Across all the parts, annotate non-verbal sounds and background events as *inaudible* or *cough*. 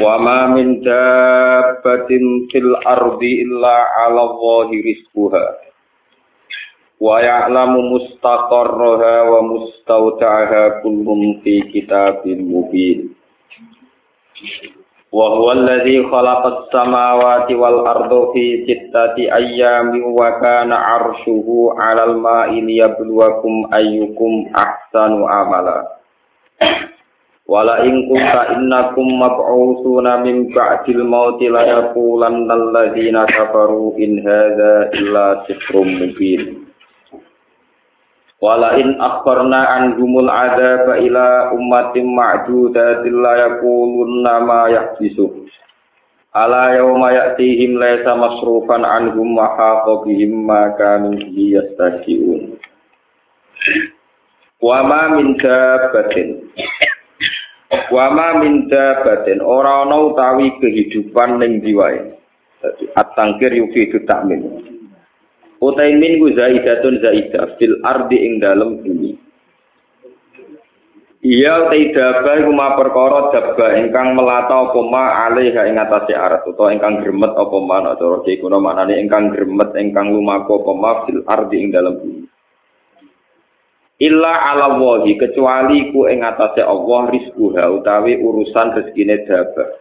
Wa min dabbatin fil ardi illa 'ala Allahi rizquha. Wa ya'lamu mustaqarraha wa mustawda'aha kullun fi kitabin mubin. Wa huwa alladhi khalaqa as-samawati wal arda fi sittati ayyamin wa kana 'arshuhu 'alal ma'i liyabluwakum ayyukum ahsanu amala. Wala in kunta innakum mab'utsuna min ba'dil mauti la yaqulanna alladziina kafaru in hadza illa sihrun mubin. Wala in akharna anhumul adzaba ila ummatin ma'dudatin la yaqulunna ma yahbisu. Ala yawma ya'tihim laysa masrufan anhum wa haqa bihim ma kanu yastahzi'un. Wa ma min dabbatin Wama minda batin ora ana utawi kehidupan ning jiwae. Dadi at-tangkir yufidu ta'min. Utai min ku zaidatun zaidah fil ardi ing dalem bumi. Iya utai daba iku ma perkara daba ingkang melata apa ma alaiha ing atase arat utawa ingkang gremet apa ma ana cara kuno maknane ingkang gremet ingkang lumaku apa ma fil ardi ing dalem bumi. Illa ala wahi kecuali ku ing atase Allah rizquha utawi urusan rezekine daba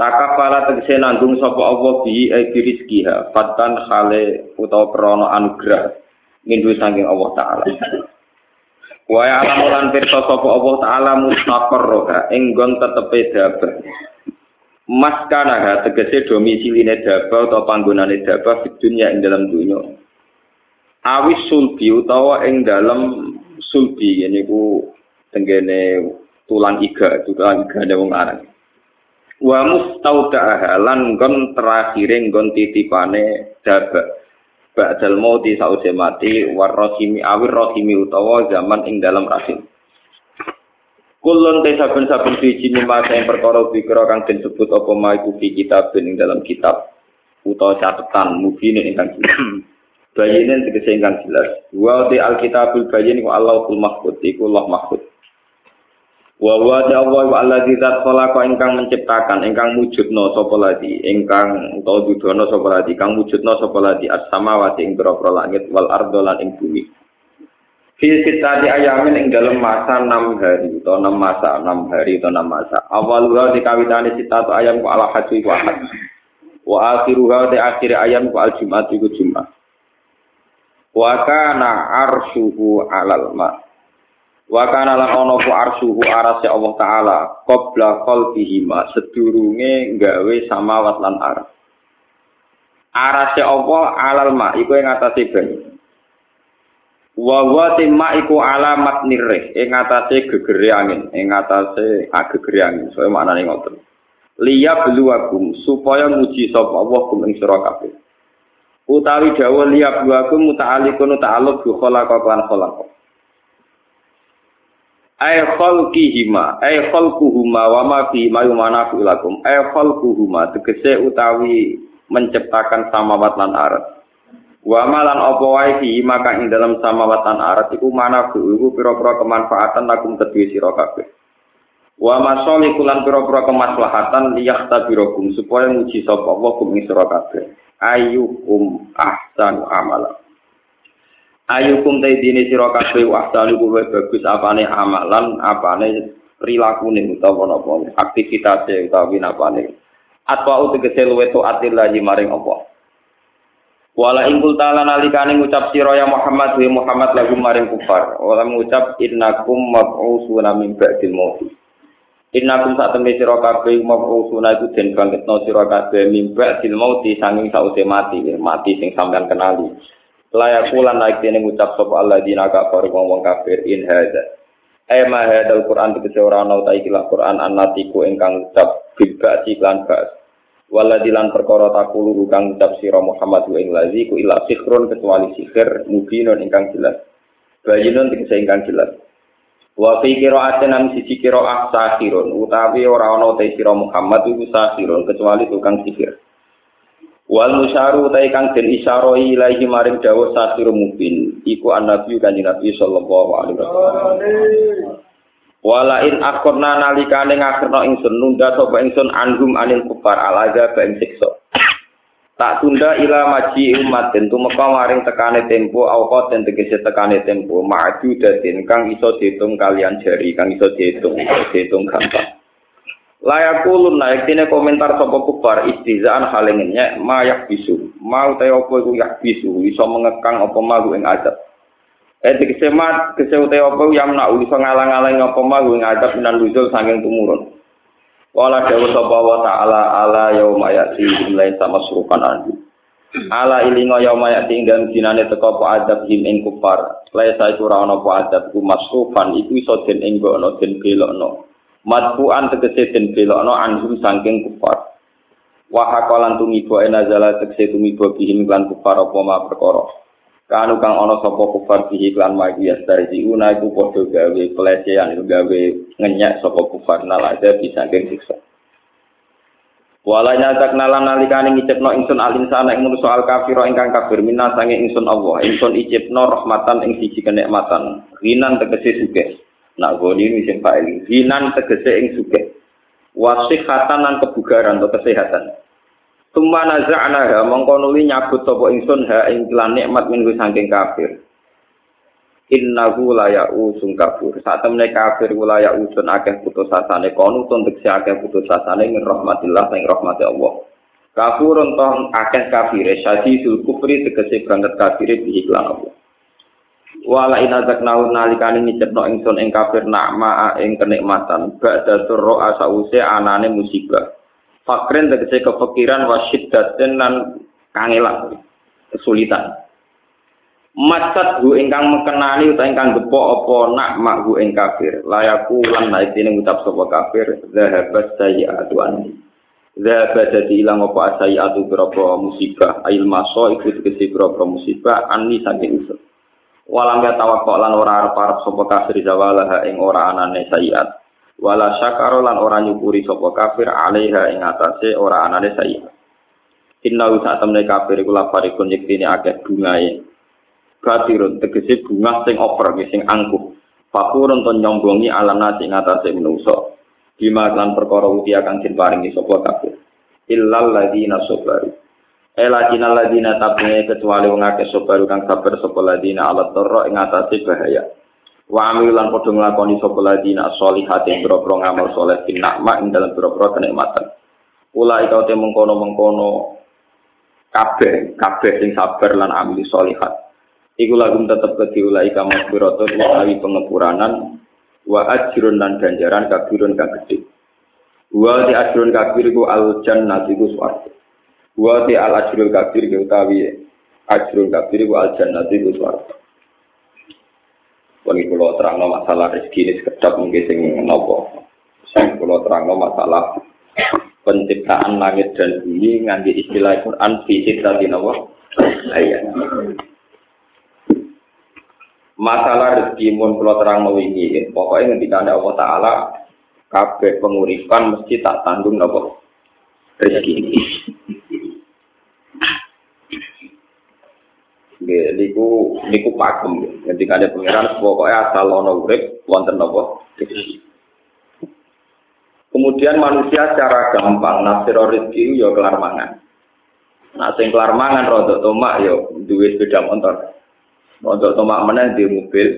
takapala tegese nanggung sapa Allah bi e rizqiha fatan khale utawa krana anugrah mindu saking Allah taala. Wa ya alam lan pirsa sapa Allah taala mustaqarroha ing nggon tetepe daba maskana tegese domisiline daba utawa panggonane daba di dunya ing dalam dunya awis sulbi utawa ing dalem sulbi ini ku tenggene tulang iga tulang iga ada wong aran wa mustaudaha lan gon terakhir gon titipane daba ba'dal mauti sause mati warrohimi awir rohimi utawa zaman ing dalam rahim. Kulon te saben-saben biji mimasa yang perkara pikira kang disebut apa ma iku kitab ing dalam kitab utawa catatan mubine ingkang bayinin tegese ingkang jelas. Wa di alkitabul bayin wa Allahul mahfud iku Allah mahfud. Wa wa ta Allah wa alladzi zat khalaqa ingkang menciptakan ingkang wujudna sapa ladi ingkang utawa dudono sapa ladi kang wujudna sapa ladi as-samawati ing pira langit wal ardo lan ing bumi. Fi sitati ayamin ing dalam masa 6 hari atau 6 masa 6 hari atau 6 masa. Awalnya dikawitani sitatu ayam ku ala haji ku ahad. Wa akhiruha di akhir ayam ku al jumat iku jumat. Wa kana arsyuhu alal ma. Wa kana lan ana ku arsyuhu arase Allah taala qabla qalbihi ma. Sedurunge gawe samawat lan ar arase Allah alal ma iku ing atase banyu wa wa timma iku alamat nirih ing atase gegere angin ing atase agegere angin soe maknane ngoten. Liya beluwakum supaya nguji sapa Allah kum ing sira kabeh utawi dawa liya buaku muta'alikun ta'aluk bi khalaqa lan khalaqa ay khalqihima ay khalquhuma wa ma fi ma yumana fi lakum. Ay khalquhuma tegese utawi menciptakan samawat lan arat. Wa malan apa wae fi maka ing dalam samawat lan arat iku mana iku pira-pira kemanfaatan lakum kedue sira kabeh. Wa masali kulan pira-pira kemaslahatan liyahtabirakum supaya nguji sapa Allah kum sira kabeh ayyukum ahsanu amala ayyukum ta dine sira kabeh ahsanu kuwe bagus apane amalan apane prilakune utawa napa aktivitate utawa napane atwa utegese luwe to atillahi maring apa Wala ingkul ta'ala nalikane ngucap sira ya Muhammad wa Muhammad lagu maring kufar. Wala ngucap innakum mab'usuna min ba'dil maut. Innakum sak tembe sira kabeh mabusuna iku den bangkitno sira kabeh mimba dil mauti sanging sause mati mati sing sampean kenali. Layak lan naik dene ngucap sapa Allah dina kafir wong kafir in hadza. Ay ma hadal Quran tegese ora ana ta iki Quran annatiku ingkang ngucap bil ba'si lan ba'as. Waladilan perkara takulu kang ucap sira Muhammad wa ing lazi ku ila sihrun kecuali sihir mubinun ingkang jelas. Bayinun tegese ingkang jelas. Wa fi qira'atin am sisi qira'ah sahirun utawi ora ana te sira Muhammad iku sahirun kecuali tukang sihir. Wal musyaru utai kang den isyara ilahi maring dawuh sahir mubin iku annabi kanjeng Nabi sallallahu alaihi wasallam. Wala in akhirna nalikane ngakhirna ingsun nunda sapa ingsun anhum anil kufar alaga ba ing siksa. Tak tunda ila maji umat den tumeka maring tekane tempo awqat den tegese tekane tempo maju daden kang iso diitung kalian jari kang iso diitung diitung gampang. Layakulun naik tine komentar sapa kufar istizaan halengnya mayak bisu mau te opo iku yak bisu iso mengekang apa malu ing azab. Eh tegese mat kese yang nak iso ngalang-alang apa malu ing azab minan luzul saking tumurun. Wala dawuh sapa wa ta'ala ala yauma ya'ti lain sama surukan anju. Ala ilinga yauma ya'ti dalem dinane teka apa azab him ing kufar. Laisa iku ora ana apa azab ku masrufan iku iso den enggono den belokno. matbuan tegese den belokno anhum saking kufar wa hakalan tumibo enazala tegese tumibo bihim lan kufar apa ma perkara kanu kang ana sapa kufar bihi lan magi astarji una iku padha gawe pelecehan gawe ngenyak sapa kufar nalaja bisa saking siksa. Wala nyatak nalan nalikane ngicipno ingsun alin sana ing soal kafir ingkang kafir minna sange ingsun Allah. Ingsun icipno rahmatan ing siji kenikmatan. Rinan tegese sugih. Nak goni ini sing paling hinan tegese ing suge. Wasihatan lan kebugaran atau kesehatan. Tumma naza'na ha mongko nuli nyabut sapa ingsun ha ing lan nikmat minggu saking kafir. Innahu la ya'usun kafir. Saat temne kafir la ya'usun akeh putus asane kono tun tegese akeh putus asane min rahmatillah sing rahmati Allah. Kafurun toh akeh kafire syadidul kufri tegese banget kafire bihi Allah. wala inazak naun nalikane ngicepno ingsun ing kafir nakma ing kenikmatan ba'da turro asause anane musibah fakren tegese kepikiran wasyiddaten lan kangelan kesulitan. Macat hu ingkang mekenani utawa ingkang gepok apa nak mak hu ing kafir. Layaku lan naitine ngucap sapa kafir zahabat sayyi'atu anni. Zahabat dadi ilang apa sayyi'atu berapa musibah. Ail maso iku tegese berapa musibah anni saking usul walam ya tawakkol lan ora arep-arep sapa kafir zawalaha ing ora anane sayiat wala syakaro lan ora nyukuri sapa kafir alaiha ing atase ora anane sayiat inna sak temne kafir iku lafarikun yektine akeh bungae katirun tegese bunga sing over sing angkuh. Fakurun to nyombongi ala nasi ing atase menungso. Bima lan perkara uti akan den paringi sapa kafir. Illal ladina sabaru Ela jinal ladina tabne kecuali wong akeh sobaru kang sabar sapa ladina ala torro ing atase bahaya. Wa amil lan padha nglakoni sapa ladina sholihat ing boro ngamal saleh bin nikmat ing dalem boro kenikmatan. Ula ika te mengkono-mengkono kabeh kabeh sing sabar lan amil sholihat. Iku lagu tetep kedhi ula ika maghfiratu utawi pengepuranan wa ajrun lan ganjaran kabirun kang gedhe. Wa di ajrun kabir iku al jannati iku swarga. Wa ti al ajrul kabir utawi ajrul kabir ku al jannati ku swarga. Wali kula terangno masalah rezeki ini sekedap mungkin sing nopo. Sing kula terangno masalah penciptaan langit dan bumi ngangge istilah Quran fisik tadi nopo ayat. Masalah rezeki mun kula terangno wingi, pokoknya ngendika Allah taala kabeh penguripan mesti tak tanggung nopo rezeki. Niku niku pakem. Ketika ada pangeran pokoknya asal ono urip wonten napa Kemudian manusia secara gampang nafsir rezeki yo kelar mangan. Nah, sing kelar mangan tomak yo duwe sepeda motor. Rodok tomak meneh di mobil,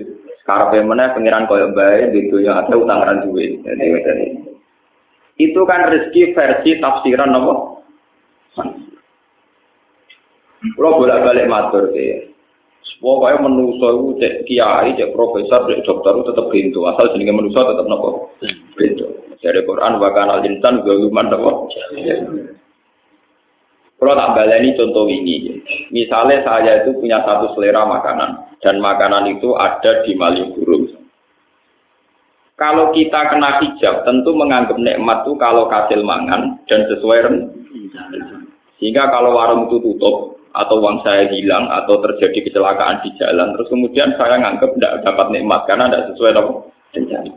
karepe meneh pangeran koyo bae di dunya ada utangan duwe. Jadi itu kan rezeki versi tafsiran apa? Kalau bolak-balik matur ke, pokoknya menuso itu cek kiai, cek profesor, cek dokter itu tetap pintu. Asal jenenge menuso tetap nopo pintu. Dari Quran bahkan al insan galuman nopo. Kalau tak baleni contoh ini, misalnya saya itu punya satu selera makanan dan makanan itu ada di Malioboro. Kalau kita kena hijab, tentu menganggap nikmat itu kalau kasil mangan dan sesuai Sehingga kalau warung itu tutup atau uang saya hilang atau terjadi kecelakaan di jalan, terus kemudian saya nganggap tidak dapat nikmat karena tidak sesuai dengan rencana.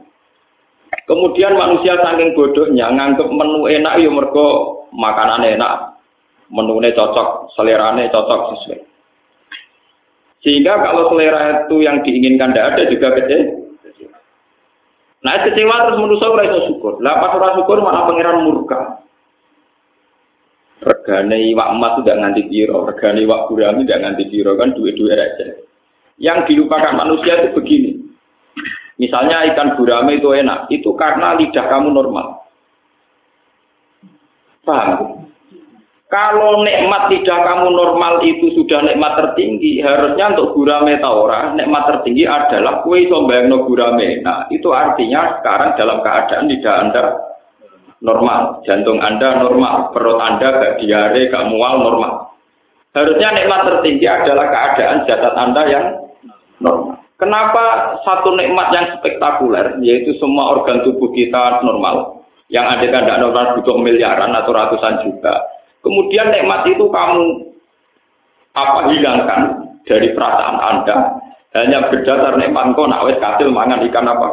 Kemudian manusia saking bodohnya nganggap menu enak ya mergo makanan enak, menunya cocok, selerane cocok sesuai. Sehingga kalau selera itu yang diinginkan tidak ada juga kecil. Nah kecewa terus saya iso syukur. Lah pas ora syukur malah pangeran murka. Regane iwak emas tidak nganti piro, regane iwak gurami tidak nganti piro kan duit-duit aja. Yang dilupakan manusia itu begini. Misalnya ikan gurame itu enak, itu karena lidah kamu normal. Paham? Kalau nikmat tidak kamu normal itu sudah nikmat tertinggi, harusnya untuk gurame taura, nikmat tertinggi adalah kue sombayangno gurame. Nah, itu artinya sekarang dalam keadaan lidah Anda normal, jantung Anda normal, perut Anda gak diare, gak mual normal. Harusnya nikmat tertinggi adalah keadaan jasad Anda yang normal. Kenapa satu nikmat yang spektakuler, yaitu semua organ tubuh kita normal, yang ada tidak normal butuh miliaran atau ratusan juta, Kemudian nikmat itu kamu apa hilangkan dari perasaan Anda hanya berdasar nikmat kau nak wes kasil mangan ikan apa?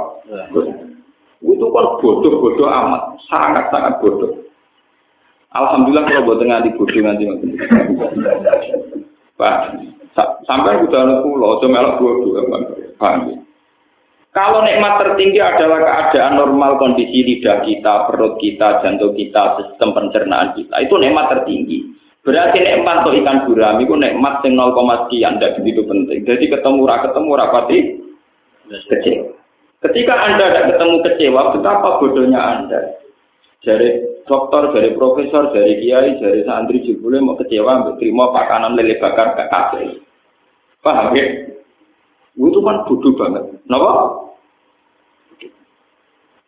Itu kan bodoh-bodoh amat, sangat-sangat bodoh. Alhamdulillah kalau buat di bodoh nanti Pak, sampai udah pulau, cuma melok bodoh, paham kalau nikmat tertinggi adalah keadaan normal kondisi lidah kita, perut kita, jantung kita, sistem pencernaan kita, itu nikmat tertinggi. Berarti nikmat untuk ikan gurami itu nikmat yang 0, sekian, tidak begitu penting. Jadi ketemu rak ketemu rapati kecewa. Ketika Anda tidak ketemu kecewa, betapa bodohnya Anda. Dari dokter, dari profesor, dari kiai, dari santri jebule mau kecewa, terima pakanan lele bakar ke kafe. Paham ya? Itu kan bodoh banget. Kenapa?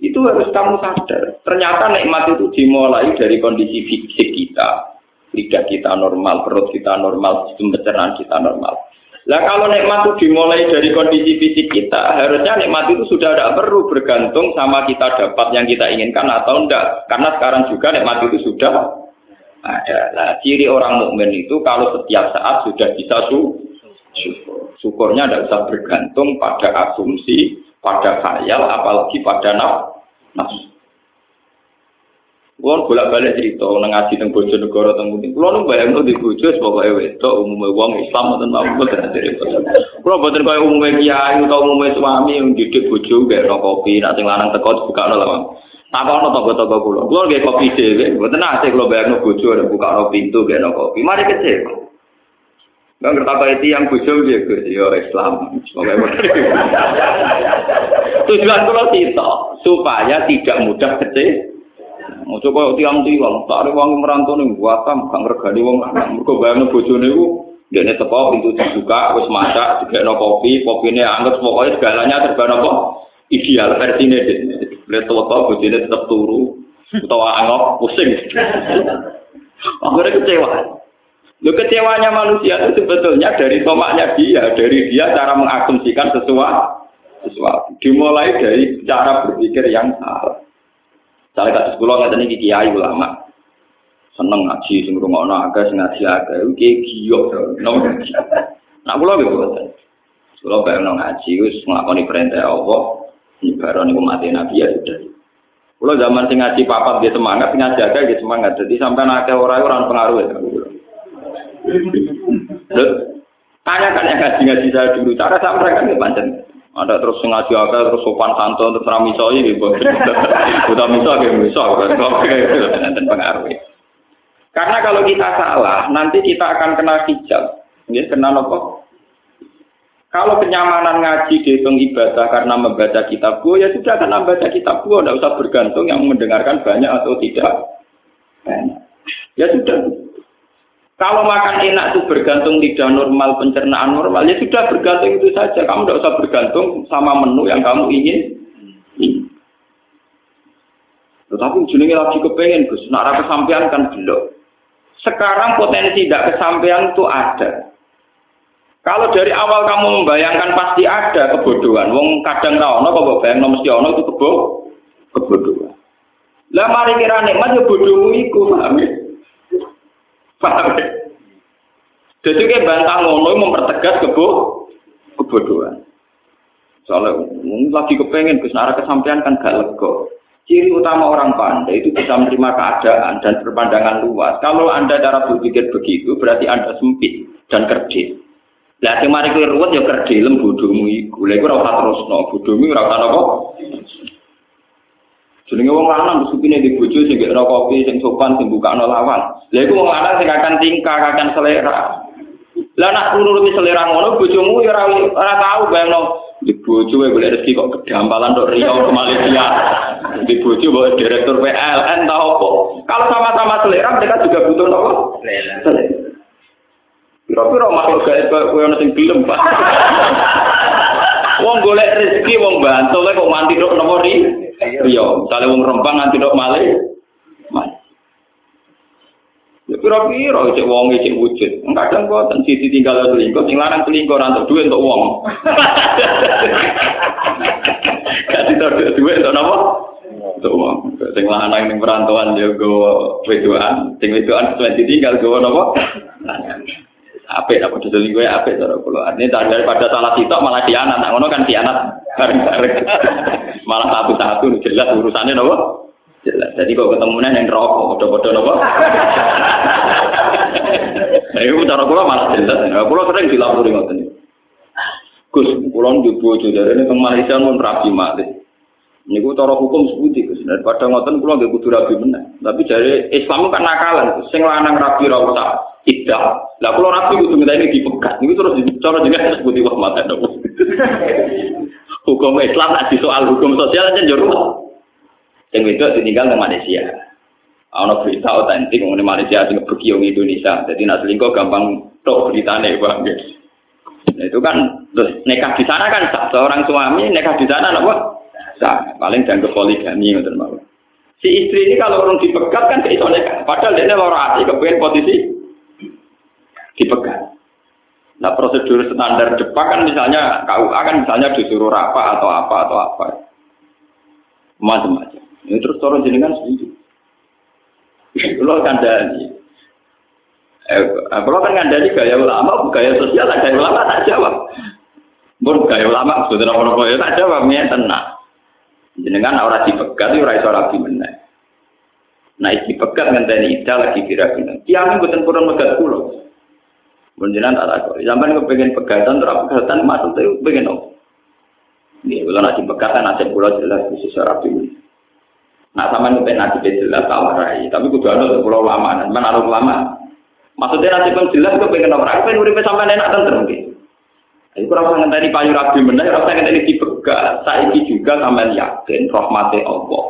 Itu harus kamu sadar. Ternyata nikmat itu dimulai dari kondisi fisik kita. Lidah kita normal, perut kita normal, sistem pencernaan kita normal. Lah kalau nikmat itu dimulai dari kondisi fisik kita, harusnya nikmat itu sudah tidak perlu bergantung sama kita dapat yang kita inginkan atau enggak. Karena sekarang juga nikmat itu sudah ada. Nah, ciri orang mukmin itu kalau setiap saat sudah bisa su syukur. Syukurnya tidak usah bergantung pada asumsi, pada khayal, apalagi pada nafsu. Kulo bolak balik cerita nang ngaji teng bojo negara teng pundi. Kulo nu bayangno di bojo pokoke wedok umume wong Islam mboten mau mboten dari Kulo mboten kaya umume kiai utawa umume suami yang didik bojo gak kopi, nek sing lanang teko buka lawang. Apa ono toko-toko kulo? Kulo nggih kopi dhewe, mboten nate kulo bayangno bojo buka pintu gak kopi. Mari kecil. Ngerti apa itu yang bojo dia ke yo Islam. *laughs* Tujuan kalau kita supaya tidak mudah kecil. Mau coba tiang tiang, tak ada uang merantau nih buatam, kang regani uang lanang. Mereka bayangin bojone ku, dia nih teko pintu dibuka, wes masak, juga no kopi, kopi ini anggap pokoknya segalanya serba nopo ideal versi ini. Lihat tua bojone tetap turu, atau anggap pusing. Akhirnya kecewa. Lo kecewanya manusia itu sebetulnya dari tomaknya dia, dari dia cara mengasumsikan sesuatu. sesuatu. Dimulai dari cara berpikir yang salah. Saya kasus pulau nggak tadi kiai ulama, seneng ngaji, sing rumah agak, sing ngaji agak, itu kayak giyok, nomor ngaji. Nah pulau gitu kan. Pulau bayang ngaji, us ngelakoni perintah Allah, nyebaran itu mati nabi ya sudah. Pulau zaman sing ngaji papat dia semangat, sing ngaji agak dia semangat. Jadi sampai nakal orang orang pengaruh ya. Tanyakan yang ngaji-ngaji saya dulu, cara saya mereka nggak panjang. Ada terus ngaji agak, terus sopan santun, terus ramiso ini, gitu. Udah miso, gitu, miso, dan pengaruh. Karena kalau kita salah, nanti kita akan kena hijab. Ya, kena apa? Kalau kenyamanan ngaji dihitung ibadah karena membaca kitab gua, ya sudah karena membaca kitab gua, tidak usah bergantung yang mendengarkan banyak atau tidak. Ya sudah, kalau makan enak itu bergantung lidah normal, pencernaan normal, ya sudah bergantung itu saja. Kamu tidak usah bergantung sama menu yang kamu ingin. Tetapi ujungnya lagi kepengen, Gus. Nak kesampaian kan belum. Sekarang potensi tidak kesampaian itu ada. Kalau dari awal kamu membayangkan pasti ada kebodohan. Wong kadang ra ono kok bayang mesti ono itu kebo kebodohan. Lah mari kira nikmat ya bodohmu iku, paham ya? Paham ya? Jadi kayak bantah ngono mempertegas kebo kebodohan. Soalnya lagi kepengen Gus Nara kesampaian kan gak lego. Ciri utama orang pandai itu bisa menerima keadaan dan berpandangan luas. Kalau Anda cara berpikir begitu, berarti Anda sempit dan kerdil. Lah sing mari kowe ruwet ya kerdilem bodhomu iku. Lah iku ora usah terusno, bodhomu ora usah napa. Jenenge wong lanang supine di bojo sing gak kopi sing sopan sing bukakno lawang. Lah iku wong lanang sing akan tingkah, akan selera. Lah nak nuruti selera ngono bojomu ya ora ora tau bayangno di bojo wae golek rezeki kok kedampalan tok Riau ke Malaysia. Di bojo bawa direktur PLN tau apa. Kalau sama-sama selera mereka juga butuh nopo? Selera. Piro-piro makhluk gaib kowe ono sing gelem, Pak. Wong golek rezeki wong bantu kok mati tok nopo ri? Riau. Misale wong Rempang nganti tok Malaysia. Ya pira-pira cek wong cek wujud. Kadang boten sisi tinggal selingkuh, sing larang selingkuh ora entuk duit untuk wong. *laughs* Kasih tau duit untuk napa? Untuk wong. Sing lanang ning perantauan ya go wedoan, sing wedoan sesuai ditinggal go napa? Apik apa selingkuh ya apik cara kula. Ini daripada salah sitok malah dianat, ngono kan dianat bareng-bareng. *laughs* malah satu-satu jelas urusannya napa? Jelas. Jadi kok ketemu yang rokok, bodoh-bodoh nopo. *laughs* Nah, itu cara kula malah jelas. Nah, kula sering dilapori ngoten. Gus, kula njuk bojo dari ini teng Malaysia mun rapi mati. Niku cara hukum seputi Gus. Daripada ngoten kula nggih kudu rapi meneh. Tapi dari Islam kan nakalan. Sing lanang rapi ra usah tidak. Lah kula rapi kudu ngenteni dipegat. Niku terus cara jenenge seputi wah mate *laughs* Hukum Islam nek soal hukum sosial aja njero. Yang itu ditinggal di Malaysia. Ono berita otentik mengenai Malaysia sing pergi wong Indonesia. Jadi nak selingkuh gampang tok beritane, Bang. Nah, itu kan terus nikah di sana kan. Seorang suami nikah di sana apa? Sah. Paling jangan poligami ngoten mawon. Si istri ini kalau orang dipegat kan kayak nikah. Padahal dia loro hati kepengen posisi dipegat. Nah prosedur standar Jepang kan misalnya KUA kan misalnya disuruh apa atau apa atau apa. Macam-macam. Ini terus turun jenengan setuju. Kalau kandani. Eh, kalau kan kandani gaya ulama, gaya sosial, gaya ulama tak jawab. Bun gaya ulama, sudah apa ya tak jawab, ya tenang. Jenengan orang dipegat, orang iso rapi meneh. Nah, iki pegat ngenteni ida lagi kira-kira. Tiang buatan kurang megat pulau. Menjenan tak takut. Zaman kepengen pegatan, terus pegatan masuk tuh pengen apa? Nih, kalau nasi pegatan, nasi pulau jelas bisa rapi. Nah sama ngepen nasib jelas tak rai, tapi kudu ada pulau lama, dan mana ada lama. Maksudnya nasib pun jelas kok pengen orang, pengen urip sampai enak tentu mungkin. Jadi kurang sangat tadi payu rabi benar, kurang sangat tadi dipegat. Saiki juga sampai yakin rahmati Allah.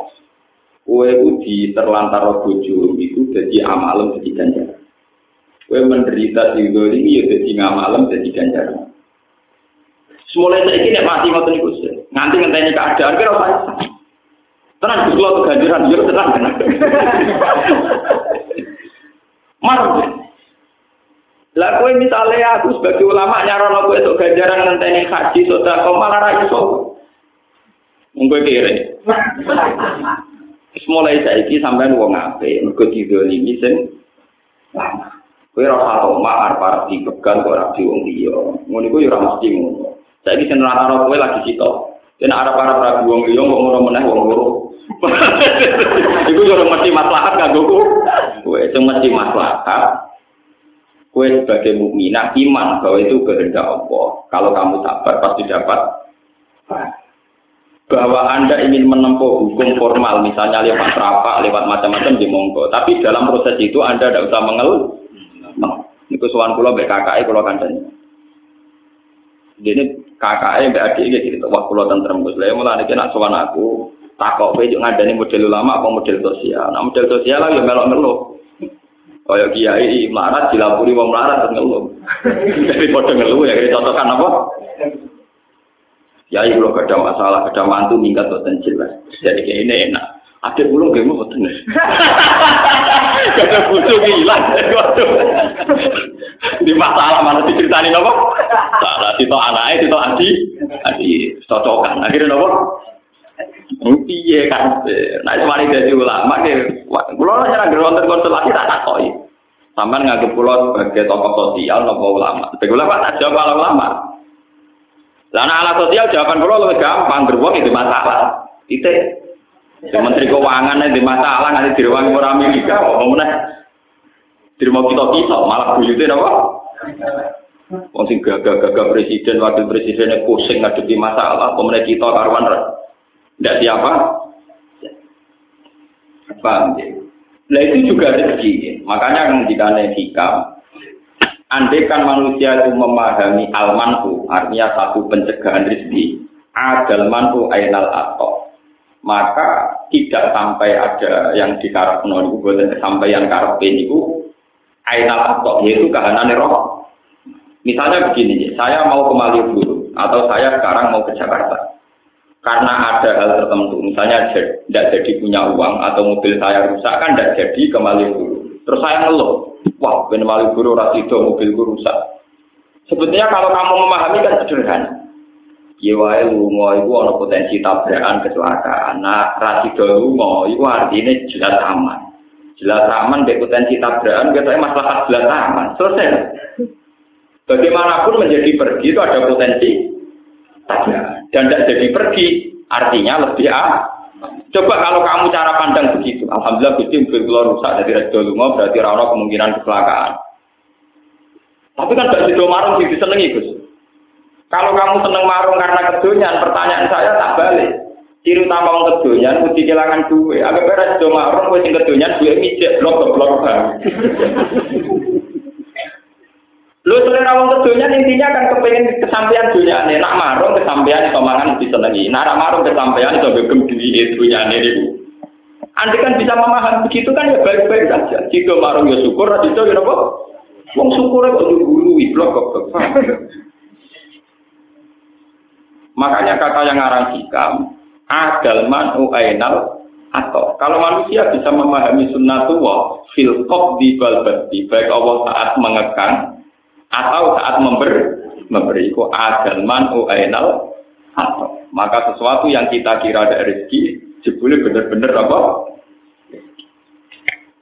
Kue di terlantar bojo itu jadi amalem jadi ganjar. Kue menderita di ini ya jadi ngamalem jadi ganjar. Semulai saya ini mati ngotot niku Nanti ngenteni keadaan kira apa? Tenang, Gus Kulo keganjiran, tenang, tenang. Marah. Lah kowe misalnya aku sebagai ulama nyarono kowe untuk ganjaran ngenteni haji sedekah malah ra iso. Mung kowe kere. Wis mulai saiki sampean wong apik, mergo didolimi sing lama. Kowe ora tau mak arep dipegang kok ora di wong liya. Ngono iku yo ora mesti ngono. Saiki sing ora kowe lagi sitok. Kena arep arep ragu wong liya kok ngono meneh wong loro. Iku yo mesti maslahat kanggo kowe. Itu mesti maslahat. Kowe sebagai mukminah iman bahwa itu kehendak Allah. Kalau kamu sabar pasti dapat bahwa Anda ingin menempuh hukum formal, misalnya lewat rapat, lewat macam-macam di monggo. Tapi dalam proses itu Anda tidak usah mengeluh. Nah, itu suan pulau BKKI pulau kandang. Jadi kakaknya mbak adik gitu, wah pulau tentrem gus. Lalu mulai nak suan aku, takok kowe juga ngadani model ulama apa model sosial. Nah model sosial ya melok ngeluh. Kaya kiai melarat dilapuri wong melarat terus ngeluh. *laughs* Jadi padha ngeluh ya contohkan apa? Kiai kalau ada masalah, ada mantu minggat boten jelas. Jadi kayak ini enak. Ada pulau gak mau boten. Kada butuh gila. Di masalah mana diceritani apa? Salah itu anaknya, itu adi, adi cocokan. Akhirnya apa? Piye kan? Nah, mari dadi ulama ke kula ora nyerang wonten konstelasi tak takoki. Sampeyan nganggep kula sebagai tokoh sosial nopo ulama. Sebagai ulama tak jawab ala ulama. Lah ala sosial jawaban kula lebih gampang, beruang itu masalah. Titik. Menteri Keuangan itu masalah nanti direwangi orang Amerika, kok mau Terima kita kita malah buyutnya apa? Wong sing gagah-gagah presiden, wakil presidennya pusing ngadepi masalah, pemerintah kita karuan tidak siapa? Paham ya? Nah itu juga rezeki. Makanya jika hikam, andai kan manusia itu memahami almanku, artinya satu pencegahan rezeki, adal manhu ainal atau maka tidak sampai ada yang dikarep itu bukan sampai yang karep itu ainal atau yaitu kahanan roh. Misalnya begini, saya mau ke Malioboro atau saya sekarang mau ke Jakarta. Karena ada hal tertentu, misalnya tidak jadi punya uang atau mobil saya rusak kan tidak jadi ke Malioboro. Terus saya ngeluh, wah ben Malioboro rasido mobilku rusak. Sebetulnya kalau kamu memahami kan sederhana. Ya wae lunga iku ana potensi tabrakan kecelakaan. Nah, rasido lunga iku artinya jelas aman. Jelas aman dek potensi tabrakan biasanya masalah jelas aman. Selesai. Bagaimanapun menjadi pergi itu ada potensi dan tidak jadi pergi artinya lebih ah. Coba kalau kamu cara pandang begitu, alhamdulillah Gusti mobil keluar rusak dari rasido lunga berarti rano kemungkinan kecelakaan. Tapi kan gak sido marung sih disenengi Gus. Kalau kamu seneng marung karena kedonyan, pertanyaan saya tak balik. Ciri utama wong kedonyan mesti kehilangan duit. Agak beres do marung sing kedonyan duit mijek blok blok. Lu selera wong kedonyan intinya kan kepengen kesampaian dunia nih. Nak marung kesampaian itu mangan disenengi. Nak marung kesampaian itu begem duit dunia nih. Anda kan bisa memahami begitu kan ya baik-baik saja. Jika marung ya syukur, jika ya apa? Wong syukur kok dulu blok kok. Makanya kata yang ngarang hikam, adal manu ainal atau kalau manusia bisa memahami sunnatullah fil di balbati baik Allah saat mengekang atau saat memberi memberi itu adal manu ainal atau maka sesuatu yang kita kira ada rezeki jebule benar-benar apa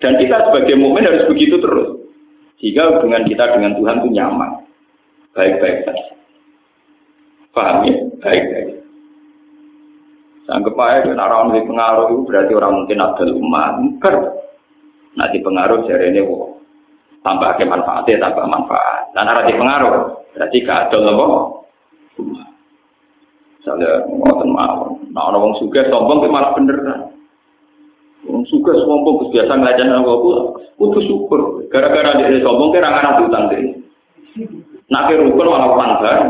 dan kita sebagai mukmin harus begitu terus sehingga hubungan kita dengan Tuhan itu nyaman baik-baik saja Paham ya? Baik-baik. Sanggup aja, orang di pengaruh itu berarti orang mungkin ada umat. Nanti pengaruh ini, wah. Tambah ke manfaatnya, tambah manfaat. Dan arah di pengaruh, berarti ada loh. Misalnya, ngotot mau. Nah, orang suka sombong, itu malah kan. Wong suka sombong, biasa ngelajan aku, aku, aku syukur. Gara-gara dia sombong, kira anak utang deh. Nah, kira rukun malah panggang.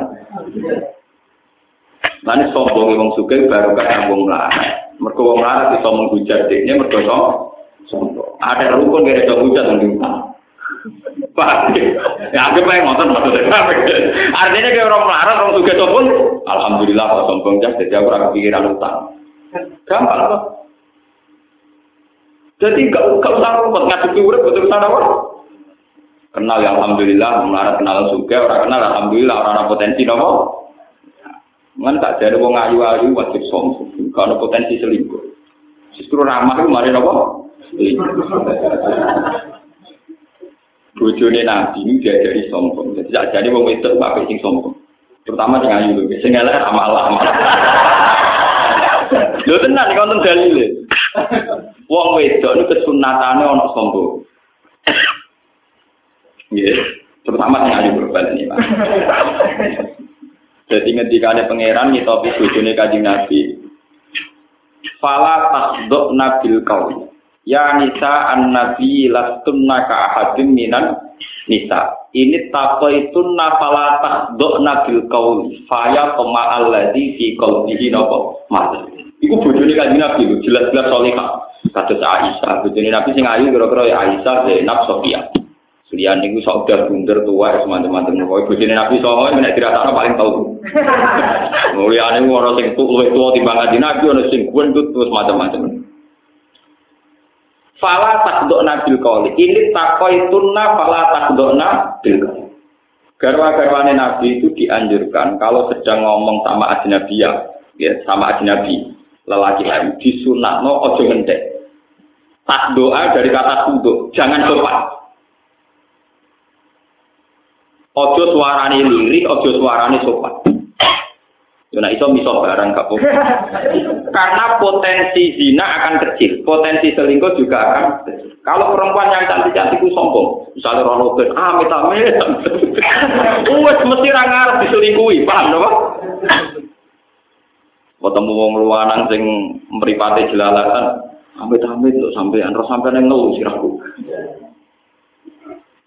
Nanti sombong wong suka baru kan wong melarat. Mereka wong melarat bisa menghujat ini mereka sombong. Ada rukun gak ada hujat yang diutang. Pak, ya aku pengen nonton maksudnya. Artinya kayak orang melarat, orang suka sombong. Alhamdulillah kok sombong jadi aku orang pikiran utang. Gampang kok. Jadi gak, gak usah rumput ngadepi urip betul sana apa? Kenal ya alhamdulillah, melarat kenal suka, orang kenal alhamdulillah, orang ada potensi nopo. Kan tak jadi wong ayu-ayu wajib sombong. Kalau potensi selingkuh. Justru ramah itu mari nopo. Bojone nabi ini dia jadi sombong. Jadi tak jadi wong itu pakai sing sombong. Terutama sing ayu lho. Sing elek amal amal. *laughs* Lho tenan iki wonten dalile. Wong wedok niku kesunatane ana sombong. Nggih, terutama sing ayu berbalik ini, Pak. *laughs* Jadi ngendikane pangeran ngitopi bojone Kanjeng Nabi. Fala tasduk nabil kau. Ya nisa an nabi lastunna ka ahadim minan nisa. Ini tapo itu nafala tasduk nabil kau. Faya koma alladhi fi qalbihi napa mas. Iku bojone Kanjeng Nabi jelas-jelas solihah. Kados Aisyah, bojone Nabi sing ayu kira-kira ya Aisyah, Zainab, Sofia. Lian niku sok udah bunder tua semacam-macam. Pokoknya bojone Nabi songo nek dirasakno paling tau. *laughs* Mulyane ora sing tuwa luwih tuwa timbang Nabi ana sing gendut terus macam-macam. Fala takdok nabil koli. Ini takoi tunna fala takdok nabil Garwa-garwane Nabi itu dianjurkan kalau sedang ngomong sama ajnabiyah, ya sama ajnabi, lelaki lain disunatno ojo ngendek. Tak doa dari kata tuduk, jangan sopan. Ojo suarane lirik, ojo suarane sopan. Yo nek iso miso barang gak *laughs* Karena potensi zina akan kecil, potensi selingkuh juga akan kecil. Kalau perempuan yang cantik-cantik sombong, misalnya rono ben amit amit, *laughs* wes mesti ra ngarep diselingkuhi, paham napa? *laughs* Ketemu wong luwanang sing mripate jelalatan, amit amit lho sampean, ro sampean ngeluh sirahku.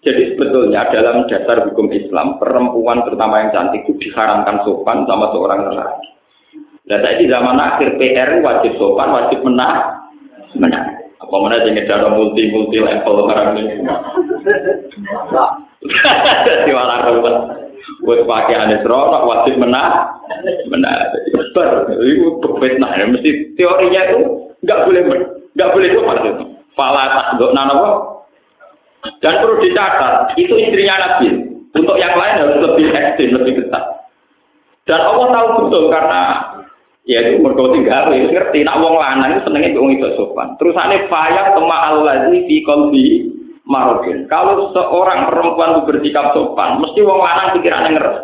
Jadi sebetulnya dalam dasar hukum Islam, perempuan terutama yang cantik itu diharamkan sopan sama seorang lelaki. Dan saya di zaman akhir PR wajib sopan, wajib menang, menang. Apa mana jadi cara multi multi level orang ini? *laughs* Jadi malah ruwet. Buat pakai aneh rokok wajib menang, menang. Besar, itu berbeda. Mesti teorinya itu nggak boleh nggak boleh sopan itu. Fala tak nana dan perlu dicatat, itu istrinya Nabi. Untuk yang lain harus lebih ekstrim, lebih ketat. Dan Allah tahu betul karena ya itu mergo tinggal ngerti nak wong lanang senenge wong itu sopan. Terus ane faya tema allazi fi qalbi marokin. Kalau seorang perempuan itu bersikap sopan, mesti wong lanang pikirannya ngeres.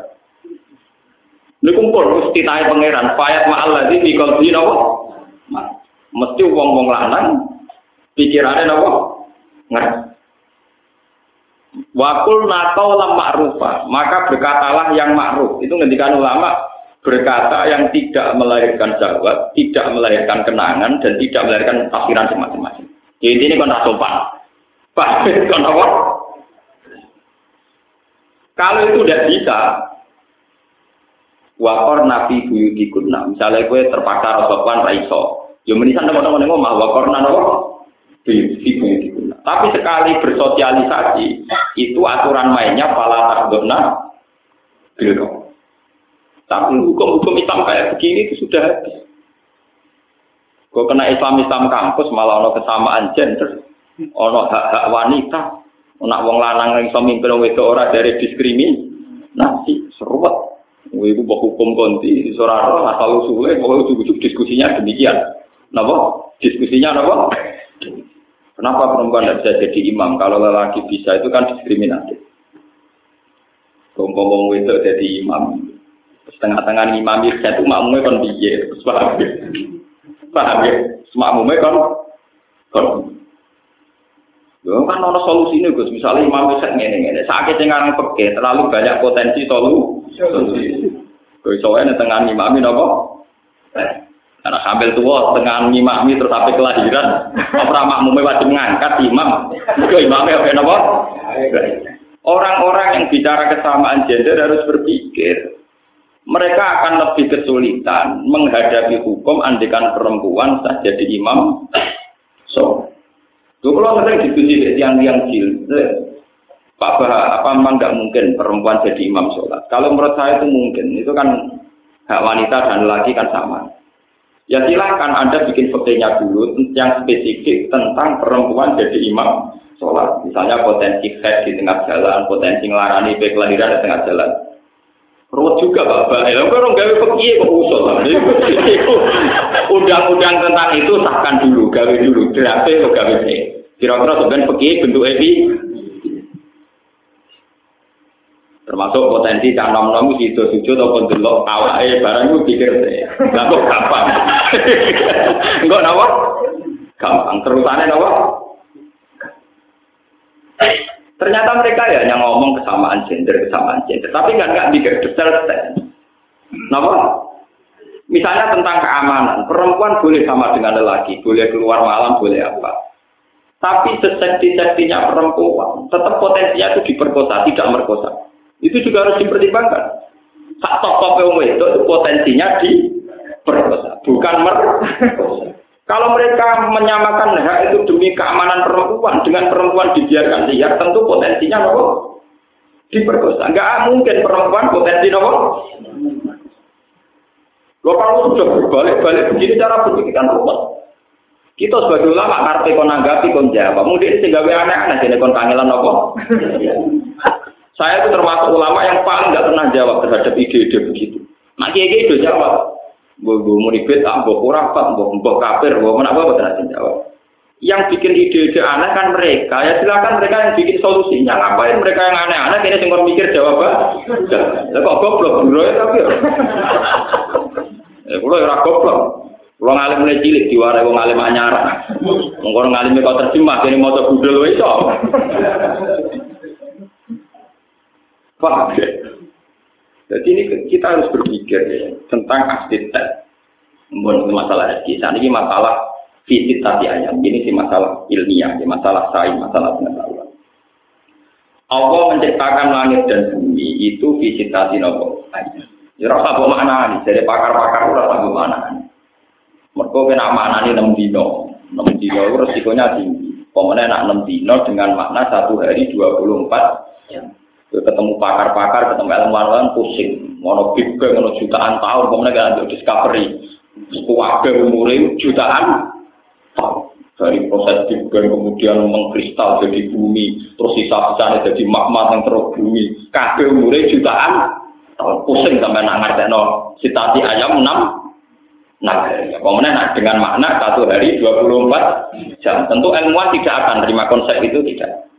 Ini kumpul mesti naik pangeran. Ma'al ladzi fi qalbi napa? Mesti wong-wong lanang pikirannya napa? Ngeres. Wakul nakau lam ma'rufa, maka berkatalah yang ma'ruf. Itu ngendikan ulama berkata yang tidak melahirkan jawab, tidak melahirkan kenangan, dan tidak melahirkan tafsiran masing-masing. Jadi ini kan sopan. Pak, *laughs* kan apa? Kalau itu tidak bisa, wakor nabi buyuti kunna. Misalnya gue terpaksa sopan raiso. Ya menisan teman-teman ngomong, wakor nana buyuti buyuti tapi sekali bersosialisasi, itu aturan mainnya pala takdona bilo. Tapi hukum-hukum Islam kayak begini itu sudah habis. Kena Islam Islam kampus malah ono kesamaan gender, ono hak hak wanita, nak wong lanang yang iso mimpin itu ora dari diskriminasi, seruat. Ibu bawa hukum konti, seorang asal usulnya, pokoknya ujuk-ujuk diskusinya demikian. Napa? Diskusinya napa? Kenapa perempuan tidak bisa jadi imam? Kalau lelaki bisa itu kan diskriminatif. Ngomong itu jadi imam. Setengah-tengah imam itu itu makmumnya kan biye. Paham ya? Paham ya? Makmumnya kan kan Ya kan ada solusi ini Gus. Misalnya imam bisa ngene ngene. Sakit yang peke terlalu banyak potensi solusi. Gue soalnya tengah imam ini apa? Karena sambil tua tengah ngimami terus sampai kelahiran, apa makmumnya wajib mengangkat imam. Itu imamnya apa apa? Orang-orang yang bicara kesamaan gender harus berpikir. Mereka akan lebih kesulitan menghadapi hukum andikan perempuan saja jadi imam. So, Tuh kalau sering diskusi yang jil, Pak Bah, apa memang nggak mungkin perempuan jadi imam sholat? Kalau menurut saya itu mungkin, itu kan hak wanita dan laki kan sama. Ya silahkan Anda bikin fotonya dulu yang spesifik tentang perempuan jadi imam sholat. Misalnya potensi head di tengah jalan, potensi ngelarani baik kelahiran di tengah jalan. Ruwet juga Bapak. Ya, orang gawe pergi kok usul. Undang-undang tentang itu sahkan dulu, gawe dulu. Draft atau gawe Kira-kira sebenarnya pergi bentuk epi termasuk potensi cak nom nom itu sujud ataupun delok awake barang itu pikir deh nggak kok gampang? *laughs* Enggak nawa gampang. Terusannya nawa ternyata mereka ya yang ngomong kesamaan gender kesamaan gender. Tapi nggak nggak pikir detail detail nawa misalnya tentang keamanan. Perempuan boleh sama dengan lelaki boleh keluar malam boleh apa. Tapi sesekti-sektinya perempuan tetap potensinya itu diperkosa tidak merkosa itu juga harus dipertimbangkan. Sak tokoh itu potensinya di perkosa, bukan merkosa. *laughs* Kalau mereka menyamakan hak itu demi keamanan perempuan dengan perempuan dibiarkan liar, tentu potensinya nopo diperkosa. Enggak mungkin perempuan potensi nopo. Lo kalau sudah berbalik-balik begini cara berpikir kan ruwet. Kita sebagai ulama karpe kon anggapi kon jawab. Mungkin sehingga aneh-aneh jadi kon kangelan nopo. Saya itu termasuk ulama yang paling nggak pernah jawab terhadap ide-ide begitu. Nah, kiai itu jawab. Gue mau ribet, ah, gue kurang, gue mau kafir, gue mana gue pernah jawab. yang bikin ide-ide aneh kan mereka. Ya silakan mereka yang bikin solusinya. Ngapain mereka yang aneh-aneh ini sing mikir jawaban. Lah kok goblok bro ya tapi. Ya kula ora goblok. Kula ngalim mulai cilik diwarai wong alim anyar. Mengko ngalim kok terjemah kene maca wae iso. Paham ya? Jadi ini kita harus berpikir ya, tentang arsitek. Bukan masalah kisah, ini masalah fisik tadi ayam. Ini sih masalah ilmiah, ini masalah sains, masalah pengetahuan. Allah menciptakan langit dan bumi itu fisik tadi nopo ayam. Ya rasa apa mana nih? Jadi pakar-pakar rasa apa mana nih? Mereka kena makna ini enam dino, enam dino itu resikonya tinggi. Pemenang nak enam dino dengan makna satu hari dua puluh empat jam. Ketemu pakar-pakar, ketemu ilmuwan pusing. Mono big bang, jutaan tahun, kemudian kan discovery. Kuwabe umure jutaan dari proses Big Bang kemudian mengkristal jadi bumi, terus sisa-sisanya jadi magma yang terus bumi. Kabeh umure jutaan tahun pusing sampai nak ngerti no sitati ayam enam Nah, kemudian nah, dengan makna satu hari 24 jam. Tentu ilmuwan tidak akan terima konsep itu tidak.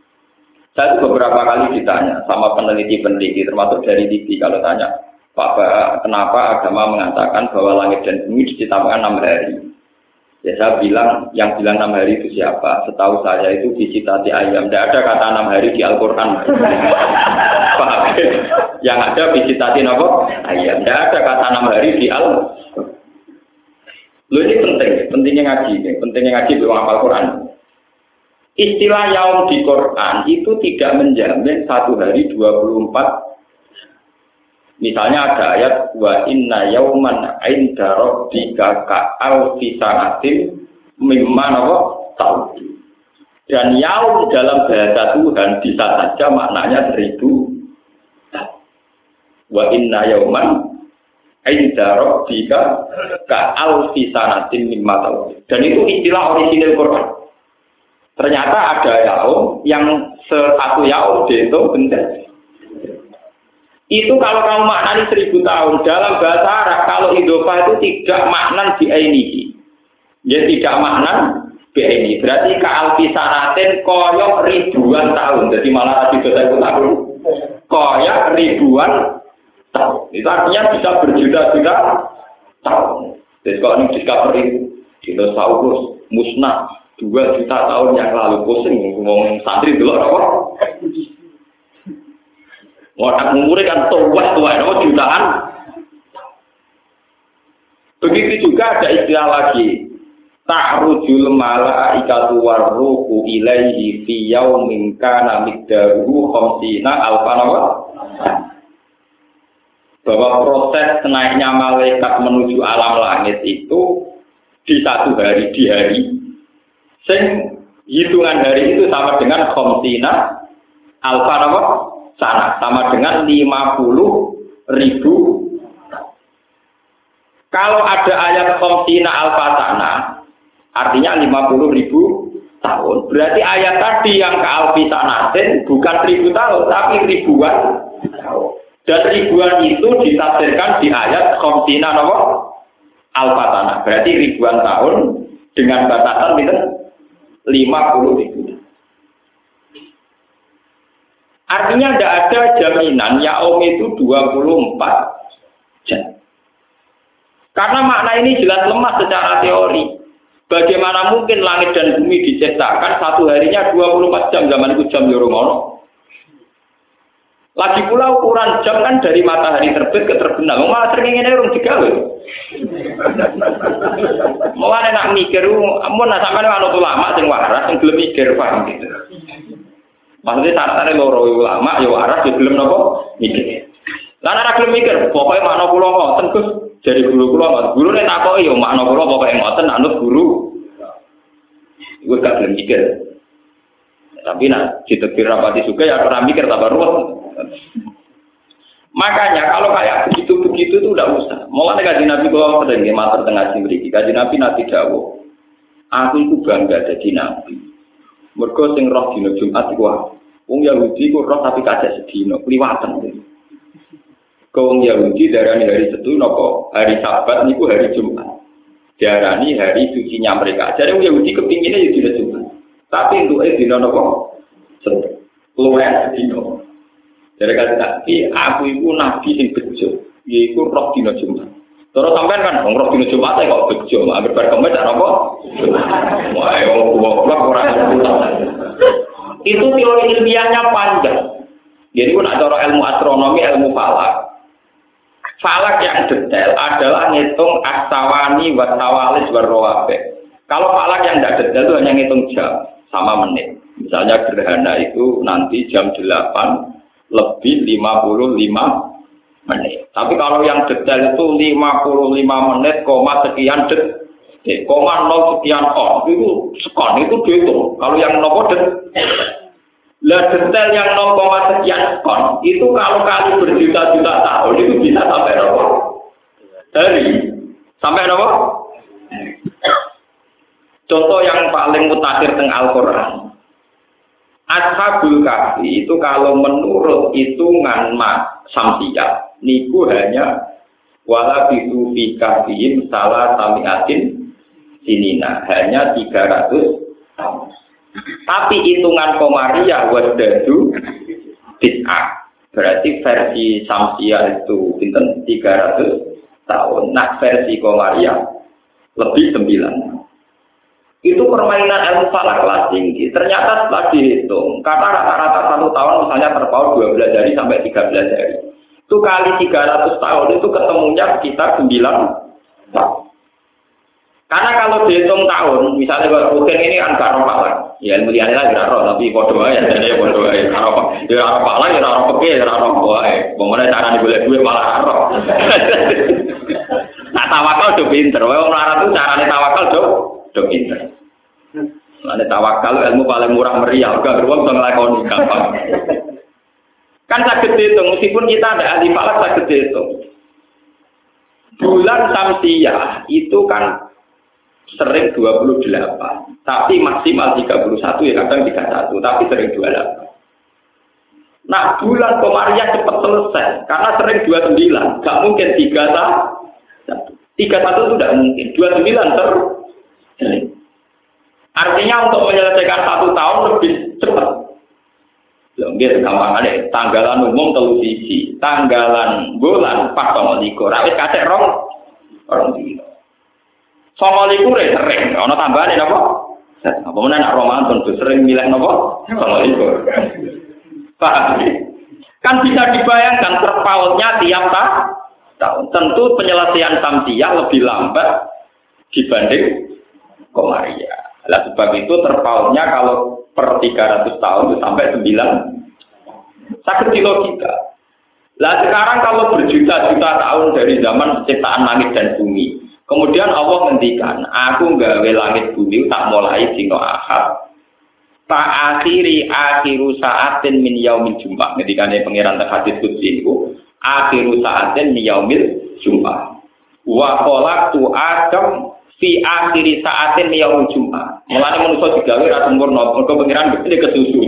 Saya itu beberapa kali ditanya sama peneliti-peneliti, termasuk dari TV kalau tanya, Pak, kenapa agama mengatakan bahwa langit dan bumi diciptakan enam hari? Ya saya bilang, yang bilang enam hari itu siapa? Setahu saya itu visitasi ayam. Tidak ada kata enam hari di Al-Quran. *laughs* Pak, yang ada visitasi apa? Ayam. Tidak ada kata enam hari di Al. Lo ini penting, pentingnya ngaji, pentingnya ngaji di Al-Quran. Istilah yaum di Quran itu tidak menjamin satu hari 24 Misalnya ada ayat wa inna yauman inda rabbika ka alfi sanatin mimma tahu. Dan yaum dalam bahasa Tuhan bisa saja maknanya seribu Wa inna yauman inda rabbika ka alfi sanatin mimma. Dan itu istilah orisinil Quran. Ternyata ada yaum yang satu yaum itu benar itu kalau kamu maknani seribu tahun dalam bahasa Arab kalau idofa itu tidak maknan ini ya tidak maknan ini berarti ke alfisanatin koyok ribuan tahun. Jadi malah tadi bahasa tahun koyok ribuan tahun. Itu artinya bisa berjuta-juta tahun. Jadi kalau ini discovery dinosaurus musnah dua juta tahun yang lalu pusing ngomong santri dulu apa Orang umurnya kan tua tua, itu jutaan. Begitu juga ada istilah lagi. Ta'rujul malaikatu warruhu ilaihi fi yaumin kana miqdaruhu khamsina alfa bahwa proses naiknya malaikat menuju alam langit itu di satu hari di hari sing hitungan hari itu sama dengan khamsina alfa sana. Sama dengan 50 ribu. Kalau ada ayat komsina alfa sana artinya 50 ribu tahun. Berarti ayat tadi yang ke alfi sanatin bukan ribu tahun tapi ribuan tahun. Dan ribuan itu ditafsirkan di ayat komsina nopo alfa sana. Berarti ribuan tahun dengan batasan itu 50 ribu Artinya tidak ada jaminan yaum itu 24 jam. Karena makna ini jelas lemah secara teori. Bagaimana mungkin langit dan bumi diciptakan satu harinya 24 jam zaman itu jam Yoromono. Lagi pula ukuran jam kan dari matahari terbit ke terbenam. Malah sering ini orang. Mau nak mikir, mau nak sampai anu lama sing waras, sing belum mikir paham gitu. Maksudnya syaratnya loro ulama, ya waras, ya belum nopo mikir. Lah nek gelem mikir, pokoke makna kula ngoten Gus, jadi guru kula ngoten. Guru nek takoki ya makna kula pokoke ngoten anut guru. Iku gak gelem mikir. Tapi nak ditekir rapati juga ya ora mikir tambah ruwet. Makanya kalau kayak begitu-begitu itu udah usah. Mulai kaji Nabi kalau sering mater tengah sini, kaji Nabi Nabi Dawo. Aku itu bangga jadi Nabi. Mergo sing roh dina Jumat iku wong Yahudi ku roh tapi kacek sedina, kliwatan. Kau wong Yahudi darani hari Setu napa hari Sabat niku hari Jumat. diarani hari sucinya mereka. Jadi Yahudi kepinginnya ya dina Jumat. Tapi untuk eh dina nopo? Luwes dina. Jadi kata tapi aku itu nabi sing bejo. Yaiku roh dina Jumat. Terus sampean kan roh dina Jumat kok bejo, anggere bar kemet apa? Wah, wong goblok ora Itu teori ilmiahnya panjang. Jadi pun ada ilmu astronomi, ilmu falak. Falak yang detail adalah ngitung asawani wasawalis warrowabe. Kalau falak yang tidak detail itu hanya ngitung jam sama menit. Misalnya gerhana itu nanti jam 8 lebih 55 menit. Tapi kalau yang detail itu 55 menit, koma sekian detik, koma nol sekian on, itu sekon, itu dihitung. Kalau yang nopo detik, lah detail yang 0, sekian kon itu kalau kali berjuta-juta tahun itu bisa sampai berapa? Dari sampai berapa? Contoh yang paling mutakhir teng Al-Qur'an. Ashabul Kahfi itu kalau menurut hitungan mak samsia niku hanya wala bisu fi kahfihim salah samiatin sinina hanya 300 tahun. Tapi hitungan Komaria wadadu bid'ah. Berarti versi Samsia itu pinten 300 tahun. Nah versi Komaria lebih 9. Itu permainan ilmu falak kelas tinggi. Ternyata setelah dihitung, karena rata-rata satu tahun misalnya terpaut 12 hari sampai 13 hari. Itu kali 300 tahun itu ketemunya sekitar 9 tahun. Karena kalau dihitung tahun, misalnya kalau rutin ini kan gak roh palang. Ya ilmu liane lah gak roh, tapi bodoh aja, jadi bodoh aja. Gak roh ya roh palang, ya roh peke, ya roh wae. Bagaimana cara boleh duit malah roh. *laughs* nah tawakal udah pinter, melarat tuh caranya tawakal udah udah pinter. Nah, tawakal ilmu paling murah meriah, gak beruang bisa ngelakoni gampang. Kan sakit itu, meskipun kita ada ahli falak sakit itu. Bulan Samsiah itu kan sering 28, tapi maksimal 31 ya kadang 31, tapi sering 28. Nah, bulan Komariah cepat selesai karena sering 29, gak mungkin 31. 31 itu tidak mungkin, 29 ter Artinya untuk menyelesaikan satu tahun lebih cepat. Lho, gampang ada tanggalan umum telu sisi, tanggalan bulan pas sama likur, rawit kacek rong, orang dino. Songo liku re sering, ana tambahane napa? Apa meneh nak Ramadan tuh sering milih napa? Songo liku. Kan bisa dibayangkan terpautnya tiap tahun. Tentu penyelesaian tamtiyah lebih lambat dibanding komaria. Lah sebab itu terpautnya kalau per 300 tahun itu sampai 9 sakit di logika. Lah sekarang kalau berjuta-juta tahun dari zaman ciptaan langit dan bumi, Kemudian Allah ngendikan, aku gawe langit bumi tak mulai dino ahad. Tak akhiri akhiru saatin min yaumil jumat. Ngendikane pangeran tak hadis kudsi itu. Akhiru saatin min yaumil jumat. Wa tu adam fi akhiri saatin min yaumil jumat. Mulane manusia digawe ra sempurna. Mergo pangeran mesti kesusu.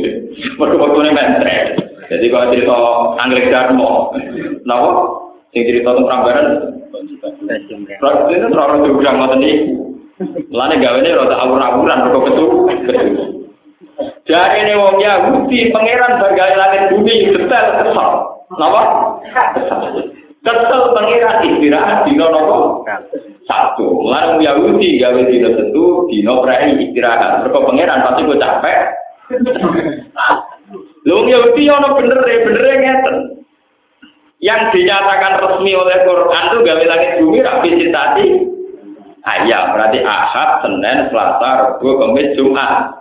Mergo waktune mentre. Jadi kalau cerita Anggrek Darmo, napa? Sing cerita tentang Prambanan, Proses itu terlalu juga ngoten niku. Lane gawene rada awur-awuran kok ketu. Dari ini wong Yahudi pangeran bagai langit bumi detail kesal. Napa? Kesel pangeran istirahat dino nopo? Satu. Lan Yahudi gawe dino tentu dino prei istirahat. Mergo pangeran pasti gue capek. *laughs* Lu Yahudi ono bener bener ngeten yang dinyatakan resmi oleh Quran itu gawe langit bumi rapi citati ayam berarti ahad senin selasa rabu kamis jumat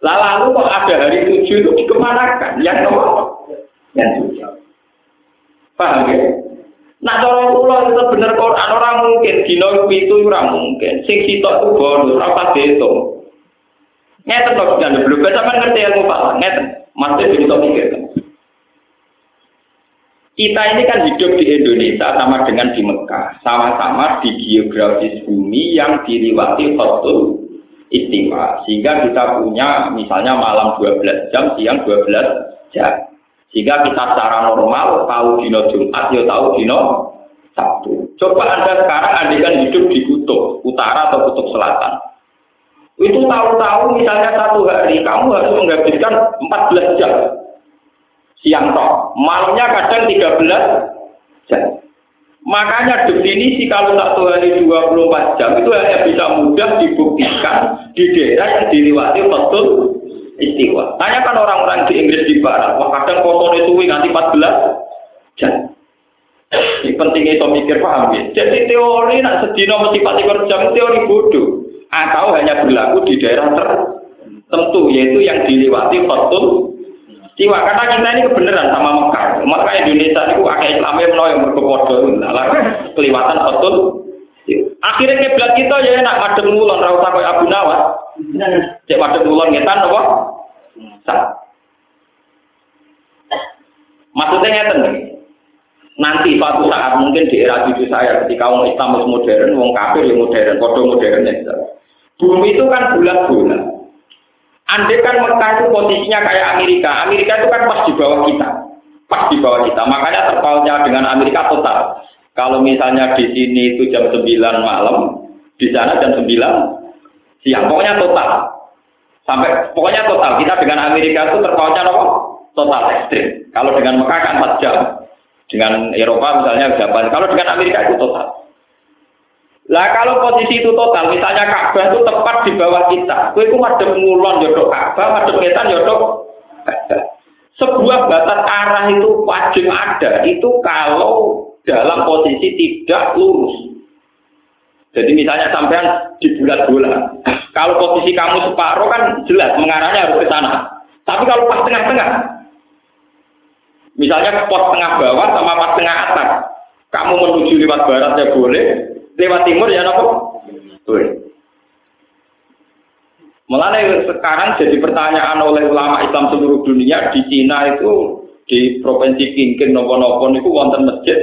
lalu kok ada hari tujuh itu dikemanakan yang nomor yang tujuh paham ya Nah, cara kula itu bener Quran orang mungkin dino itu ora mungkin. Sing sitok itu bonus, ora pas dihitung. Ngeten kok jangan belum sampean ngerti ilmu Pak. Ngeten. Masih bisa mikir. Kita ini kan hidup di Indonesia sama dengan di Mekah, sama-sama di geografis bumi yang diliwati hotul istimewa. Sehingga kita punya misalnya malam 12 jam, siang 12 jam. Sehingga kita secara normal tahu dino Jumat, ya tahu dino Sabtu. Coba Anda sekarang andikan hidup di kutub utara atau kutub selatan. Itu tahu-tahu misalnya satu hari kamu harus menghabiskan 14 jam. Siang toh, malamnya kadang 13 jam. Makanya definisi kalau satu hari 24 jam itu hanya bisa mudah dibuktikan di daerah yang dilewati betul istiwa. Tanyakan orang-orang di Inggris di Barat, wah kadang itu nanti 14 jam. Ini pentingnya itu mikir paham ya. Jadi teori nak sedino mesti 14 jam teori bodoh atau hanya berlaku di daerah tertentu yaitu yang dilewati betul Siwa, karena kita ini kebenaran sama Mekah. Maka Indonesia itu akhirnya Islamnya menolong yang berkepodo. Nah, kelewatan betul. Akhirnya kita ya enak madem ngulon ra usah Abu Nawas. Cek madem ngulon ngetan apa? Sah. Maksudnya ngeten. Nanti suatu saat mungkin di era cucu saya ketika orang Islam modern, wong kafir yang modern, kodoh modern ya. Bumi itu kan bulat-bulat. Andai kan Mekah itu posisinya kayak Amerika, Amerika itu kan pas di bawah kita, pas di bawah kita. Makanya terpautnya dengan Amerika total. Kalau misalnya di sini itu jam 9 malam, di sana jam 9 siang. Pokoknya total. Sampai pokoknya total. Kita dengan Amerika itu terpautnya apa? Total ekstrim. Kalau dengan Mekah kan 4 jam. Dengan Eropa misalnya Japan. Kalau dengan Amerika itu total. Lah kalau posisi itu total, misalnya Ka'bah itu tepat di bawah kita. Kowe itu madhep ngulon yodok Ka'bah, madhep wetan yodok Sebuah batas arah itu wajib ada. Itu kalau dalam posisi tidak lurus. Jadi misalnya sampean di bulat bola, kalau posisi kamu separuh kan jelas mengarahnya harus ke sana. Tapi kalau pas tengah-tengah, misalnya pos tengah bawah sama pas tengah atas, kamu menuju lewat barat ya boleh, lewat timur ya nopo boleh. Mulai sekarang jadi pertanyaan oleh ulama Islam seluruh dunia di Cina itu di provinsi Kingking nopo-nopo itu wonten masjid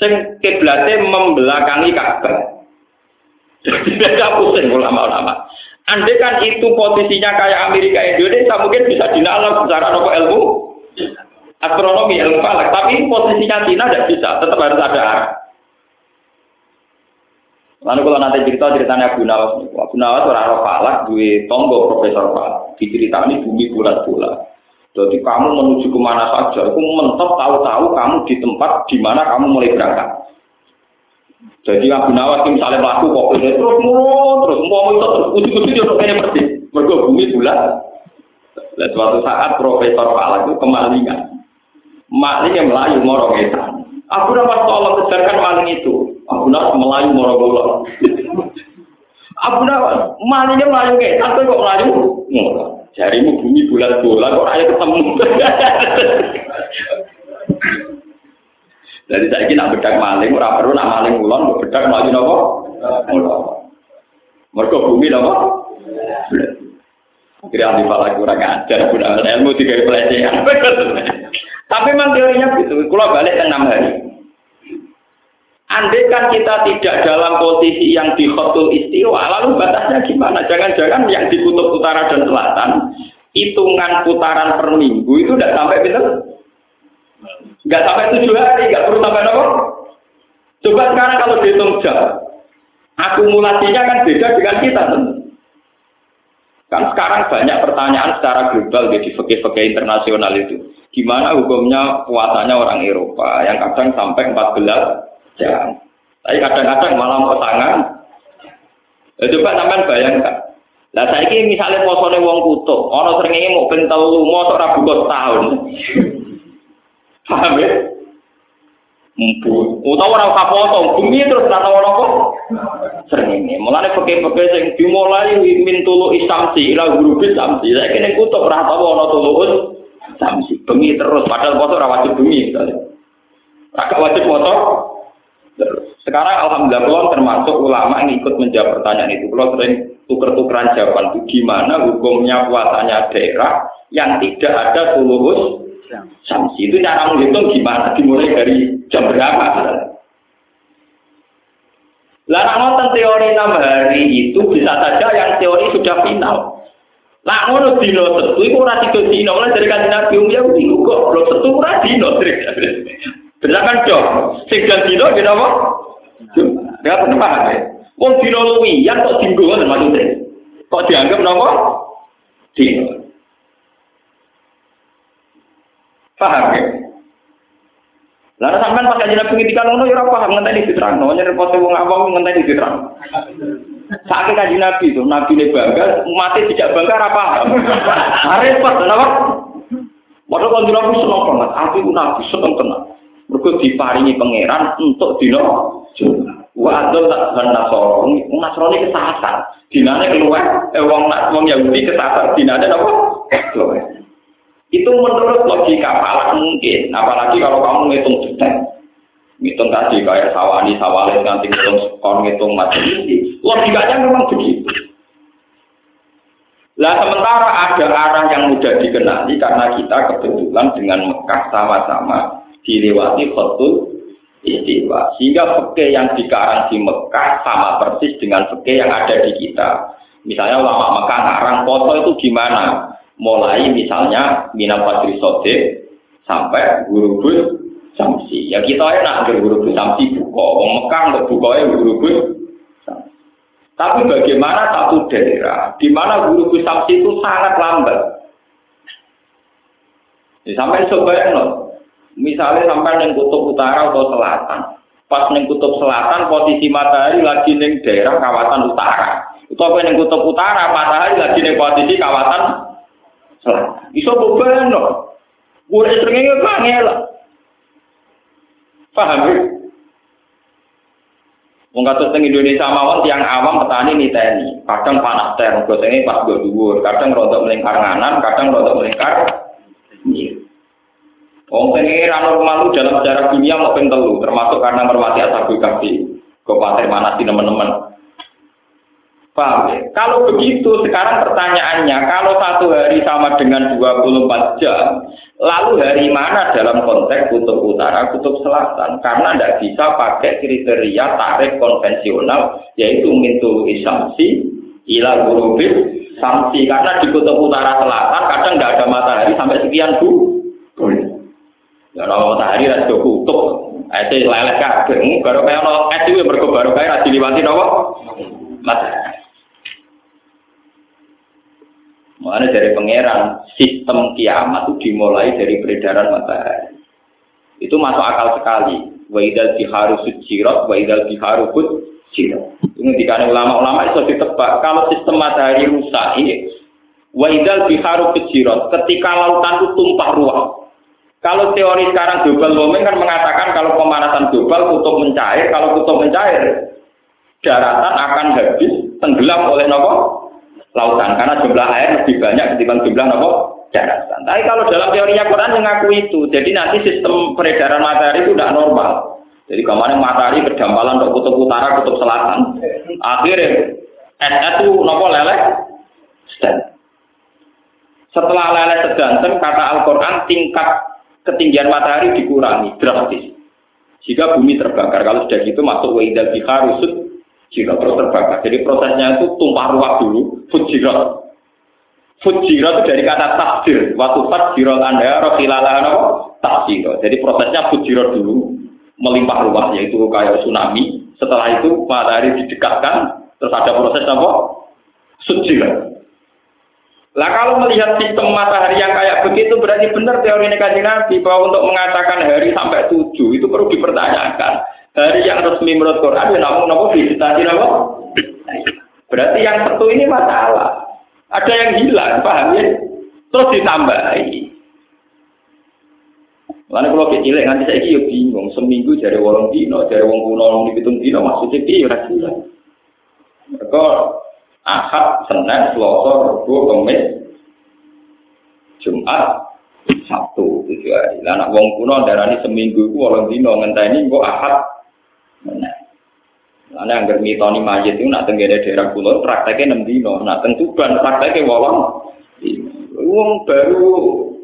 sing kiblate membelakangi Ka'bah. Beda pusing ulama-ulama. Andai kan itu posisinya kayak Amerika Indonesia mungkin bisa dinalar secara nopo ilmu astronomi ilmu falak, tapi posisinya Cina tidak bisa, tetap harus ada arah. Lalu kalau nanti cerita ceritanya Abu Nawas, Abu Nawas orang falak, gue tonggo profesor falak, diceritani bumi bulat-bulat. Jadi kamu menuju ke mana saja, aku mentok tahu-tahu kamu di tempat di mana kamu mulai berangkat. Jadi Abu Nawas misalnya melaku kok terus mulu terus mau itu terus ujung-ujung dia kayak seperti mergo bumi bulat. Dan suatu saat Profesor Falak itu kemalingan. Maling yang melayu morong itu. Abu Nawas tolong kejarkan maling itu. Abu Nawas melayu gulung. Abu Nawas malingnya melayu kayak tapi kok melayu. Jarimu bumi bulan bulan kok ayo ketemu. *laughs* Jadi saya nak bedak maling, ora perlu nak maling ulon, bedak maju nopo. Mereka bumi nopo. Kira ahli falak kurang ajar, guna ilmu tiga pelecehan. *laughs* Tapi memang teorinya gitu. Kalau balik ke enam hari. Andai kan kita tidak dalam posisi yang di khotul istiwa, lalu batasnya gimana? Jangan-jangan yang di kutub utara dan selatan, hitungan putaran per minggu itu tidak sampai betul? Nggak sampai tujuh hari, nggak perlu sampai apa? Coba sekarang kalau dihitung jam, akumulasinya kan beda dengan kita. Kan sekarang banyak pertanyaan secara global di fakir-fakir internasional itu. Gimana hukumnya puasanya orang Eropa yang kadang sampai 14 jam. Tapi kadang-kadang malam tangan. Ya, coba sampean bayangkan. Lah saiki misalnya posone wong kutub, ana srengenge mau ben telu, mosok ora buka tahun. Paham ya? Mpu. Utawa ora usah foto, bumi terus ora tau apa. Srengenge. Mulane peke-peke sing dimulai min tulu isamsi ila grupi samsi. Saiki ning kutub ora tau ana tulu samsi. Bengi terus padahal foto ora wajib misalnya. Agak wajib foto, sekarang alhamdulillah kalau termasuk ulama yang ikut menjawab pertanyaan itu. Kalau sering tuker-tukeran jawaban itu gimana hukumnya puasanya daerah yang tidak ada tulus sanksi itu cara menghitung gimana dimulai dari jam berapa ngoten teori enam hari itu bisa saja yang teori sudah final. Lah ngono dino setu iku ora tiga dino mulai dari kanjeng Nabi ya kok belum setu ora dino. *laughs* Bener kan dong? Sing dino dino apa? Ya paham ya? Wong dino luwiyan kok dinggo ngoten maksudnya. Kok dianggap napa? Dino. Paham ya? Lalu sampean pas kanjeng Nabi ngendikan ngono ya ora paham ngenteni diterangno, nyerepot wong awam ngenteni diterang. Saat kanjeng Nabi itu, Nabi ini bangga, mati tidak bangga *laughs* apa? Repot, kenapa? Padahal kalau Nabi senang banget, aku Nabi senang tenang. Mereka diparingi pangeran untuk dino. Wa adol tak dan nasoro, nasroni kesasar. Dinane keluar, eh wong nak wong Yahudi kesasar, dinane apa? Keluar. Itu menurut logika paling mungkin, apalagi kalau kamu ngitung detek. Ngitung tadi kayak sawani, sawale, nanti ngitung skor, ngitung macam ini. Logikanya memang begitu. Lah sementara ada arah yang mudah dikenali karena kita kebetulan dengan Mekah sama-sama dilewati khotul istiwa. Sehingga fikih yang dikarang di Mekah sama persis dengan fikih yang ada di kita. Misalnya ulama Mekah ngarang foto itu gimana? Mulai misalnya Mina Padri Sode sampai guru Samsi. Ya kita enak guru bus Samsi buka. Wong Mekah untuk bukanya guru tapi bagaimana satu daerah di mana guru Samsi itu sangat lambat. Ya, sampai sebayang Misalnya sampai neng kutub utara atau selatan. Pas neng kutub selatan posisi matahari lagi neng daerah kawasan utara. Itu apa neng kutub utara matahari lagi neng posisi kawasan selatan. Iso beban loh. Gue seringnya kangen Paham ya? Wong kados Indonesia mawon tiang awam petani niteni. Kadang panas teh, gosenge pas go dhuwur, kadang rontok melingkar nganan, kadang rontok melingkar Wong pengiran normal dalam sejarah dunia mau telu, termasuk karena mermati asabul kafi. Kabupaten mana sih teman-teman? Paham ya? Kalau begitu, sekarang pertanyaannya, kalau satu hari sama dengan 24 jam, lalu hari mana dalam konteks kutub utara, kutub selatan? Karena tidak bisa pakai kriteria tarif konvensional, yaitu mintu isamsi, ila gurubit, samsi. Karena di kutub utara selatan, kadang tidak ada matahari sampai sekian bulan. Ya ora matahari ra do kutub. Ate lelek kabeh. Baru kaya ono es iki mergo baru kaya ra diliwati napa? Matahari. Mengenai dari pangeran, sistem kiamat itu dimulai dari peredaran matahari. Itu masuk akal sekali. Wa idal biharu sujirat, wa idal biharu sujirat. Ini dikane ulama-ulama itu ditebak. Kalau sistem matahari rusak, ini. Wa idal biharu sujirat. Ketika lautan itu tumpah ruah. Kalau teori sekarang global warming kan mengatakan kalau pemanasan global kutub mencair, kalau kutub mencair, daratan akan habis tenggelam oleh nopo lautan karena jumlah air lebih banyak ketimbang jumlah nopo daratan. Tapi kalau dalam teorinya Quran mengaku itu, jadi nanti sistem peredaran matahari itu tidak normal. Jadi kemarin matahari berdampalan untuk kutub utara, kutub selatan. Akhirnya es itu nopo leleh Setelah leleh sedanten, kata Al-Quran tingkat ketinggian matahari dikurangi drastis. Jika bumi terbakar, kalau sudah gitu masuk wa'idal rusut jika terus terbakar. Jadi prosesnya itu tumpah ruah dulu, fujirat. Fujirat itu dari kata takdir. Waktu fajirot anda, rohilalah takdir. Jadi prosesnya fujirat dulu, melimpah ruah, yaitu kayak tsunami. Setelah itu matahari didekatkan, terus ada proses apa? Sujirat. Lah kalau melihat sistem matahari yang kayak begitu berarti benar teori negatif Nabi bahwa untuk mengatakan hari sampai tujuh itu perlu dipertanyakan. Hari yang resmi menurut Quran ya namun nopo visitasi nopo. Berarti yang satu ini masalah. Ada yang hilang, paham ya? Terus ditambahi. Lalu kalau kecil nanti saya kira bingung seminggu dari wolong dino, dari wong kuno wong dihitung dino maksudnya piye ora jelas. Ahad, Senin, Selasa, Rabu, Kamis, Jumat, Sabtu tujuh hari. Lah anak wong kuno darani seminggu iku wolong dino ngenteni engko Ahad. Nah. Ana anggar mitoni mayit itu nak tenggene daerah kulo prakteknya 6 dino, nak teng Tuban prakteknya wolong Wong baru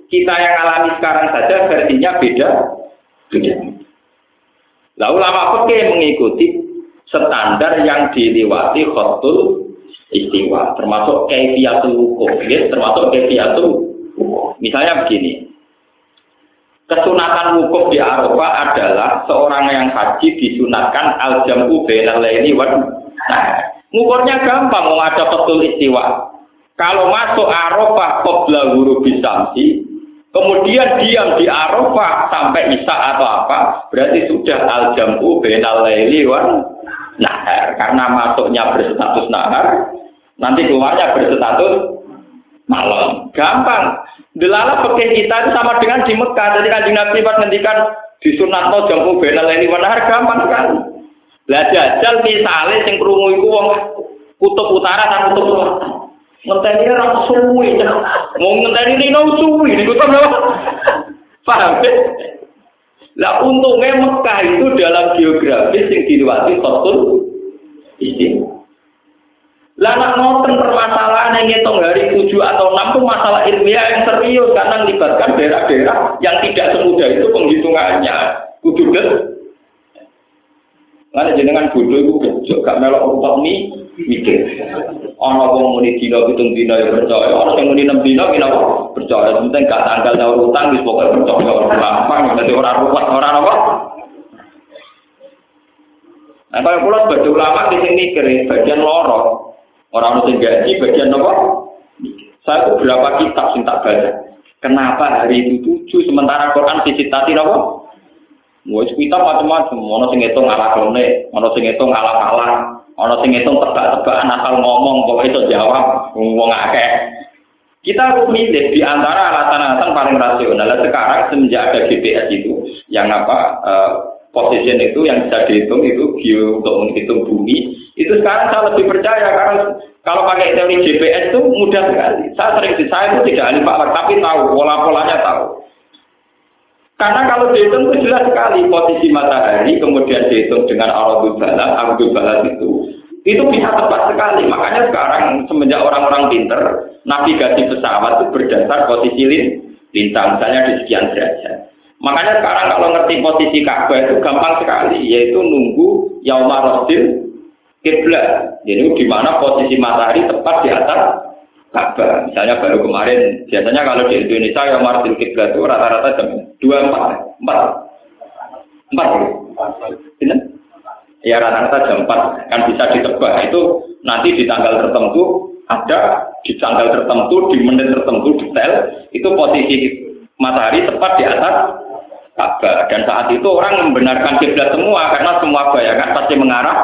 kita yang alami sekarang saja versinya beda. Beda. Lah ulama fikih mengikuti standar yang dilewati khotul istiwa, termasuk kaifiyatul wukuf, ya, termasuk kaifiyatul Misalnya begini, Kesunatan wukuf di Arafah adalah seorang yang haji disunatkan al jamu bainal laili wan gampang mau ada betul istiwa. Kalau masuk Arafah qabla huruf bisamsi, kemudian diam di Arafah sampai Isa atau apa, berarti sudah al jamu bainal laili wan nahar. Karena masuknya berstatus nahar, nanti keluarnya berstatus malam. Gampang. Delala pekeh kita itu sama dengan di Mekah. Jadi kan Nabi pas ngendikan di sunatno jamu benal ini menahar gampang kan. Lah jajal misalnya sing krungu iku wong kutub utara dan kutub selatan. Ngenteni ora suwi. Mau ngenteni lino suwi niku to Paham ya? Lah untungnya Mekah itu dalam geografis yang dilewati khotul istimewa. Lah nak ngoten permasalahan yang ngitung hari 7 atau 6 itu masalah ilmiah yang serius karena melibatkan daerah-daerah yang tidak semudah itu penghitungannya. Kudu kan? Mana jenengan bodoh itu kecil, gak melok rumput nih mikir. Ono wong muni dina pitung dina ya percaya, ono sing muni 6 dina mina percaya. Penting gak tanggal nyaur utang wis pokoke percaya ora gampang, dadi ora ruwet ora apa. Nah, kalau pulau sebagai ulama di sini mikir bagian lorong, Orang mesti gaji bagian apa? Saya itu berapa kitab sing tak baca. Kenapa hari itu tujuh sementara Quran tadi apa? Mau kitab macam-macam. Ono sing ngitung ala kone, ono sing ngitung ala kalah, ono sing ngitung tebak-tebakan asal ngomong pokoknya itu jawab ngomong akeh. Kita harus milih di antara alasan-alasan paling rasional. Sekarang semenjak ada GPS itu, yang apa uh, position itu yang bisa dihitung itu bio untuk menghitung bumi, itu sekarang saya lebih percaya karena kalau pakai teori GPS itu mudah sekali. Saya sering saya itu tidak ahli pak, tapi tahu pola-polanya tahu. Karena kalau dihitung itu jelas sekali posisi matahari, kemudian dihitung dengan arabul balad, arabul balad itu, itu bisa tepat sekali. Makanya sekarang semenjak orang-orang pinter, navigasi pesawat itu berdasar posisi lintang, misalnya di sekian derajat. Makanya sekarang kalau ngerti posisi Ka'bah itu gampang sekali, yaitu nunggu Yaumar Rasul kiblat. Jadi di mana posisi matahari tepat di atas Ka'bah. Misalnya baru kemarin, biasanya kalau di Indonesia yang martil kiblat itu rata-rata jam dua empat, empat, empat? Ya rata-rata jam empat kan bisa ditebak itu nanti di tanggal tertentu ada di tanggal tertentu di menit tertentu detail itu posisi matahari tepat di atas Ka'bah dan saat itu orang membenarkan kiblat semua karena semua bayangan pasti mengarah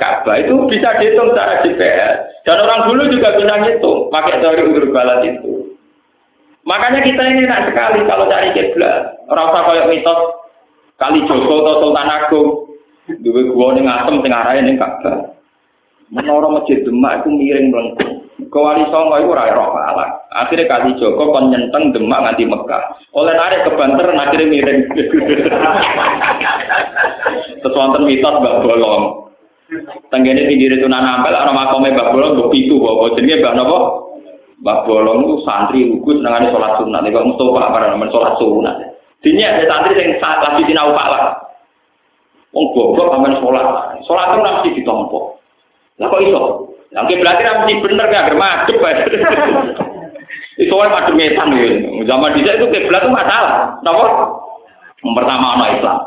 Ka'bah itu bisa dihitung secara GPS. Dan orang dulu juga bisa ngitung pakai teori udur balas itu. Makanya kita ini enak sekali kalau cari kiblat. Usah kayak mitos kali Joko atau Sultan Agung. Dua gua ngasem sing arahe ning Ka'bah. Menara masjid Demak itu miring melengkung. Kewali Songo itu ora roh ala. Akhirnya kali Joko kon nyenteng Demak nganti Mekah. Oleh narik ke Banter akhirnya miring. *laughs* Sesuatu mitos Mbak Bolong. Tenggene pinggir itu nana ampel orang makome Mbah Bolong mbok pitu kok jenenge Mbah napa? Mbah Bolong itu santri lugu senengane salat sunat nek Mustofa para nemen salat sunat. Dini ada santri yang saat lagi sinau pala. Wong goblok amen salat. Salat itu mesti ditompo. Lah kok iso? Lah berarti mesti bener gak agar madhep. Itu wae madhep metan. Zaman dhisik itu kiblat itu masalah. Napa? Yang pertama ana Islam.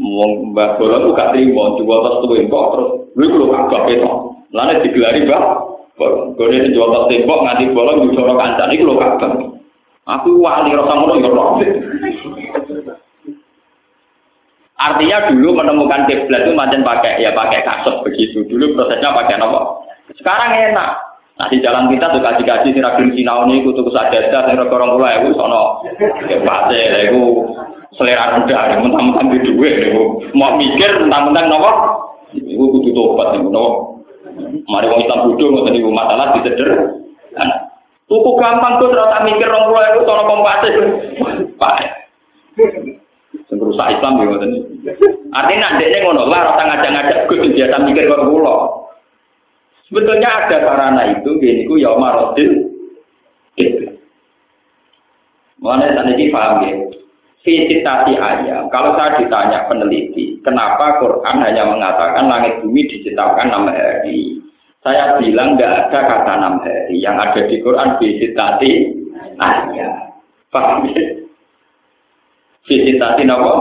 Wong Mbah Bola tuh gak terima, jual tas tembok terus lu kalau kagak itu, lalu digelari Mbah Gue ini jual tas tembok nganti bola gue coba kancam ini lo kagak. Aku wali rasa ngono ya roh. Artinya dulu menemukan kiblat itu macam pakai ya pakai kasut begitu. Dulu prosesnya pakai apa? Sekarang enak. Nah di jalan kita tuh kaji-kaji si ragil sinau ini kutu kesajadah, si rokok orang itu sono, ya pasti, itu selera rendah, mentang-mentang di duit, mau mikir mentang-mentang nopo, itu kudu tobat nih, nopo. Mari wong Islam bodoh ngoten niku masalah diseder. Nah, tuku gampang tuh terus mikir rong puluh itu sono kompase. Pak. Sing rusak Islam ya ngoten. Artinya ndekne ngono lah rasa ngajak-ngajak Gus biasa mikir kok kula. Sebetulnya ada sarana itu, gini ku ya marodil. Mana tadi paham ya? Visitasi ayam, kalau saya ditanya peneliti, kenapa Quran hanya mengatakan langit bumi diciptakan enam hari? Saya bilang nggak ada kata enam hari. Yang ada di Quran visitasi ayam. Paham ya? Visitasi nopo.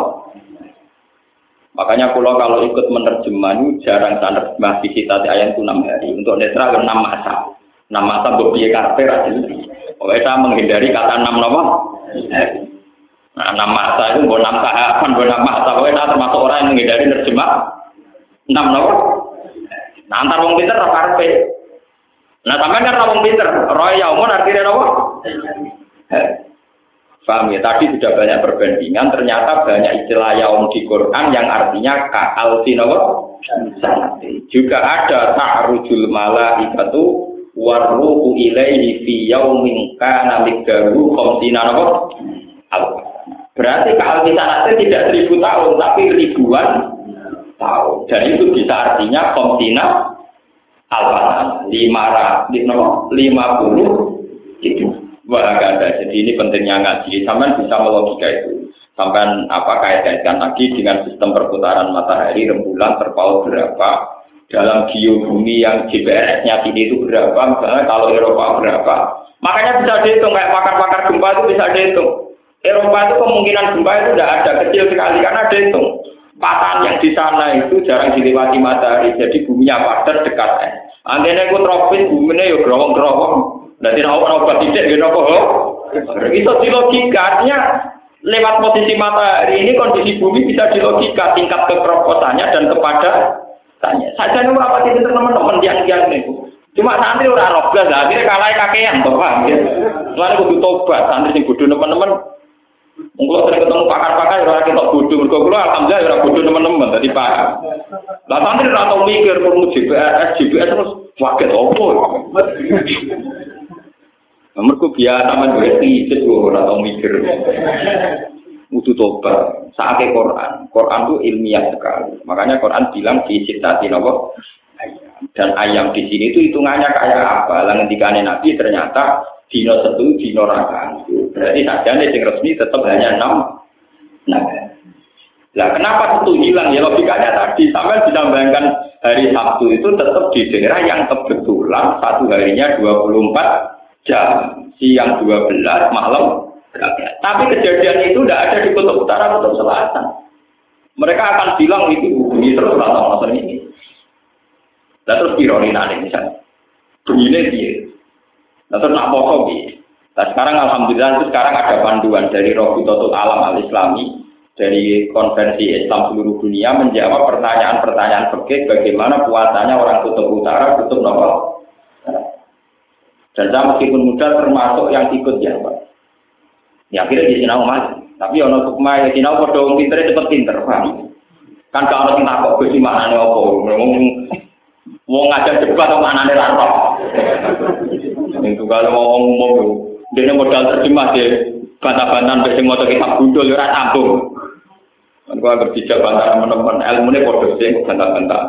Makanya kalau kalau ikut menerjemah jarang saya menerjemah visitasi ayat itu enam hari. Untuk netral enam masa. Enam masa berbeda karakter aja. Pokoknya saya menghindari kata enam nopo. Nah, enam masa itu bukan enam tahapan, bukan enam masa. Pokoknya termasuk orang yang menghindari nerjemah enam nopo. Nah, antar wong pinter apa Nah, sampai kan wong pinter, roy yaumun artinya nopo. Paham ya? Tadi sudah banyak perbandingan, ternyata banyak istilah yaum di Quran yang artinya ka'al sinawa Juga ada ta'rujul malaikatu warruhu ilaihi fi yaumin kana miqdaru khamsina napa? Berarti ka'al sanate tidak seribu tahun, tapi ribuan tahun. Dan itu bisa artinya khamsina alfatan. Lima, lima puluh itu. Ada. Jadi ini pentingnya ngaji. Sampai bisa melogika itu. Sampai apa kaitkan lagi dengan sistem perputaran matahari rembulan terpaut berapa dalam geobumi yang GPS-nya ini itu berapa, misalnya kalau Eropa berapa. Makanya bisa dihitung, kayak pakar-pakar gempa itu bisa dihitung. Eropa itu kemungkinan gempa itu tidak ada, kecil sekali, karena dihitung. Patahan yang di sana itu jarang dilewati matahari, jadi buminya padat dekat. Anggene itu tropis, buminya ya gerowong-gerowong. Nanti nak obat tidak gitu kok. Itu di logika artinya lewat posisi matahari ini kondisi bumi bisa di logika tingkat kekeroposannya dan kepada tanya. Saja nih apa itu teman-teman yang yang nih. Cuma santri ora robles lah, akhirnya kalah kakean paham ya. Lalu kudu tobat santri sing bodoh teman-teman. Mungkin sering ketemu pakar-pakar ora kita bodoh, mergo kula alhamdulillah ora bodoh teman-teman tadi paham. Lah santri ora tau mikir perlu GPS, GPS terus waket opo. Mereka biasa man gue tijet gue orang tau mikir. Utuh tobat. Saatnya Quran. Quran itu ilmiah sekali. Makanya Quran bilang di citasi nopo. Dan ayam di sini itu hitungannya kayak apa? Lah ketika Nabi ternyata dino satu dino raka. Berarti nih yang resmi tetap hanya enam. Nah, lah kenapa itu hilang? Ya logikanya tadi bisa bayangkan hari Sabtu itu tetap di daerah yang kebetulan satu harinya 24 jam siang 12 malam tapi kejadian itu tidak ada di kutub utara kutub selatan mereka akan bilang itu bunyi terus atau ini dan terus ironi nanti misalnya bunyinya dia dan terus nak poso nah sekarang alhamdulillah itu sekarang ada panduan dari Rohbitotul Alam Al-Islami dari konvensi Islam seluruh dunia menjawab pertanyaan-pertanyaan fikih bagaimana puasanya orang kutub utara, kutub nomor dan saya meskipun muda termasuk yang ikut ya Pak. Ya akhirnya di sinau mas. Tapi ono hukmah ya sinau pada wong pinter cepet pinter, paham? Kan kalau kita kok Gusti maknane apa? Wong wong ngajak debat kok roh. Itu kalau ngomong umum dia modal terjemah dia bantah-bantahan wis mau kitab gundul ora sambung. Kan gua berbicara bantah teman-teman ilmune padha sing bantah-bantah.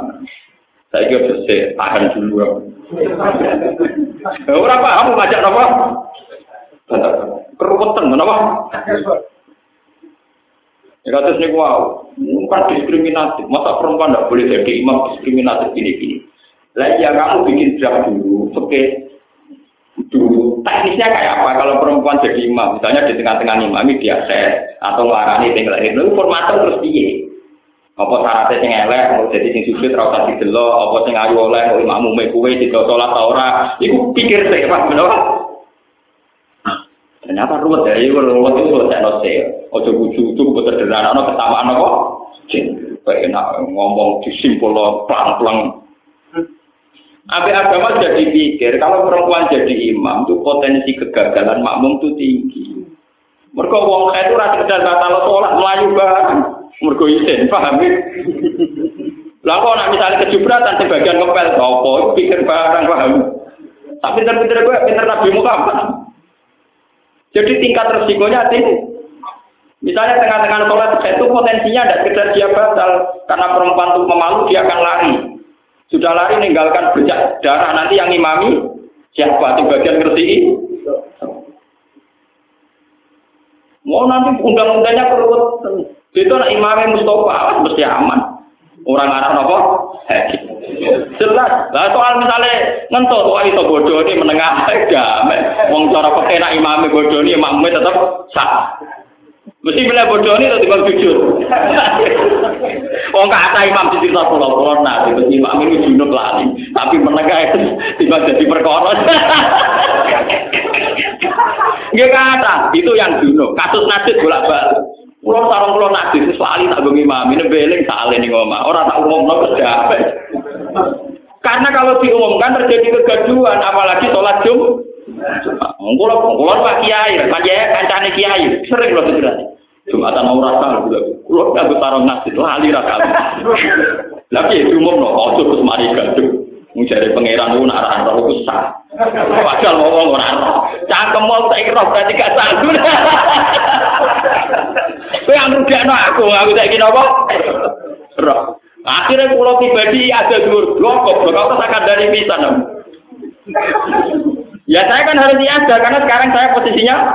Saya kira bisa tahan dulu. Ora apa, kamu ngajak apa? Keruwetan, kenapa? Ya kata sini wow, bukan diskriminatif. Masa perempuan tidak boleh jadi imam diskriminatif gini-gini. Lah ya kamu bikin draft dulu, oke. Teknisnya kayak apa kalau perempuan jadi imam, misalnya di tengah-tengah imam ini dia set atau ngelarani tinggal itu formatnya terus piye? Apa syaratnya sing elek, mau jadi sing sujud ora usah didelok, apa sing ayu oleh mau imammu mek kuwe tidak salat ta ora. Iku pikir sih, Pak, bener Ternyata ruwet ya, itu ruwet itu selesai nose. Ojo buju itu sederhana, no ketamaan apa? Jin, enak ngomong disimpul lo pelang-pelang. Abi agama jadi pikir, kalau perempuan jadi imam, itu potensi kegagalan makmum itu tinggi. Mereka wong itu rasa sekedar batal sholat, melayu banget. mergo isin, paham ya? Lah kok nak misalnya kejubratan sebagian ngepel apa pikir barang paham. Tapi pinter-pinter gue pinter Nabi Muhammad. Jadi tingkat resikonya tinggi. Misalnya tengah-tengah sholat itu potensinya ada sekedar dia batal karena perempuan itu memalu dia akan lari. Sudah lari meninggalkan bercak darah nanti yang imami siapa di bagian ngerti Mau nanti undang-undangnya perlu itu nak imamnya Mustafa awas mesti aman. Orang Arab apa? Jelas. Lah soal misalnya ngentut wah itu bodoh ini menengah *laughs* damai. Wong cara pakai nak imamnya bodoh ini imamnya tetap sah. Mesti milih bodoh ini timbang jujur. Wong kata imam di cerita pulau pulau nah, di imam ini junub lali, tapi menegak itu tiba jadi perkara. Gak kata, itu yang junub. Kasus najis bolak balik. Pulau sarung pulau najis, selalu tak bengi imam ini beling salah nih ngomong. Orang tak umum no kerja. Karena kalau diumumkan terjadi kegaduhan, apalagi sholat jum. Kulo kulo Pak sering lho sebenarnya. Jumatan mau rasa. Kulo nggak sarung nasi, lali rasa. Lagi umum no, ojo terus mari gaduh. Mencari pangeran itu nak arah roh itu sah. Padahal mau ngomong orang roh. Cangkem mau tak ikhlas berarti gak sah. Kau yang rugi no aku, aku tak kira apa? Roh. Akhirnya pulau pribadi ada dua blok, blok aku tak dari saya kan harus ada karena sekarang saya posisinya *laughs*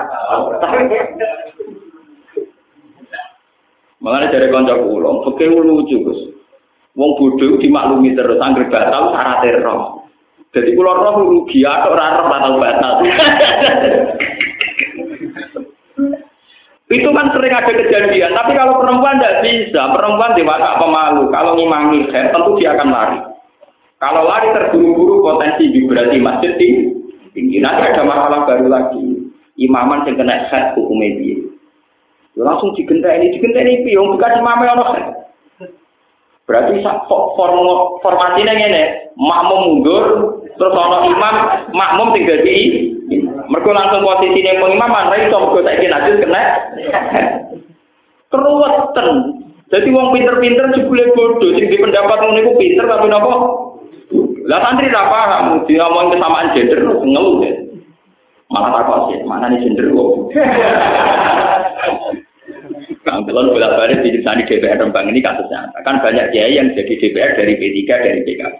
Mengenai dari konco pulau, oke lucu Gus. Wong bodoh dimaklumi terus, angger batal syarat roh. Jadi pulau roh rugi atau rara batal batal. *laughs* Itu kan sering ada kejadian, tapi kalau perempuan tidak bisa, perempuan dewasa pemalu, kalau ngimangi tentu dia akan lari. Kalau lari terburu-buru potensi vibrasi masjid tinggi tinggi. Nanti ada masalah baru lagi. Imaman yang kena set hukum media. Langsung digenta ini, digenta ini, yang bukan imamnya ono Berarti form formasinya ini, makmum mundur, terus ono imam, makmum tinggal di mereka langsung posisi yang pengimaman, rai so mereka saya kira kena keruwetan. Jadi wong pinter-pinter jebule bodoh, sing pendapat iku pinter tapi napa lah santri tak paham, dia ngomong kesamaan gender, ngeluh ya. Malah takut sih, mana nih gender kok. *laughs* Nah, kalau bolak balik di di DPR Rembang ini kasusnya, kan banyak kiai yang jadi DPR dari P3 dari PKB.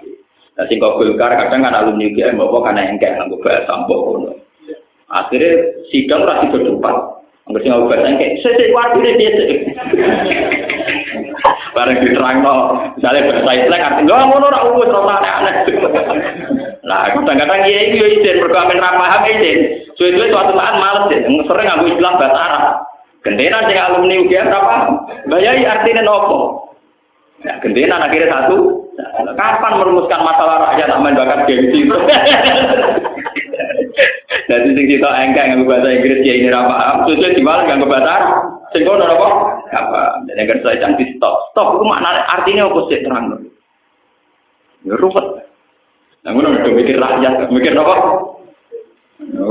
Nah, singkong Golkar kadang kan alumni UGM bawa karena yang kayak nggak bahasa sampok. Akhirnya sidang rasi berdebat. Nggak sih nggak bahasa kayak, saya saya dia Bareng diterang no, misalnya bahasa Islam artinya nggak mau norak umus rasa aneh. Nah, kadang-kadang iya itu izin berkamen ramah paham izin. So itu suatu saat males sering aku istilah bahasa Arab. Gentenan sing alumni UGM apa? Bayai artinya nopo. Gentenan akhirnya satu. Kapan merumuskan masalah rakyat aman bakat gengsi itu? *laughs* Jadi sing kita engkek nganggo bahasa Inggris ya ini ra paham, sujud di malah nganggo bahasa Arab. Sing kono apa? Apa? Dan yang saya cantik stop. Stop itu makna artinya apa sih terang? Ya ruwet. Ngono udah mikir rakyat, mikir apa? Ya,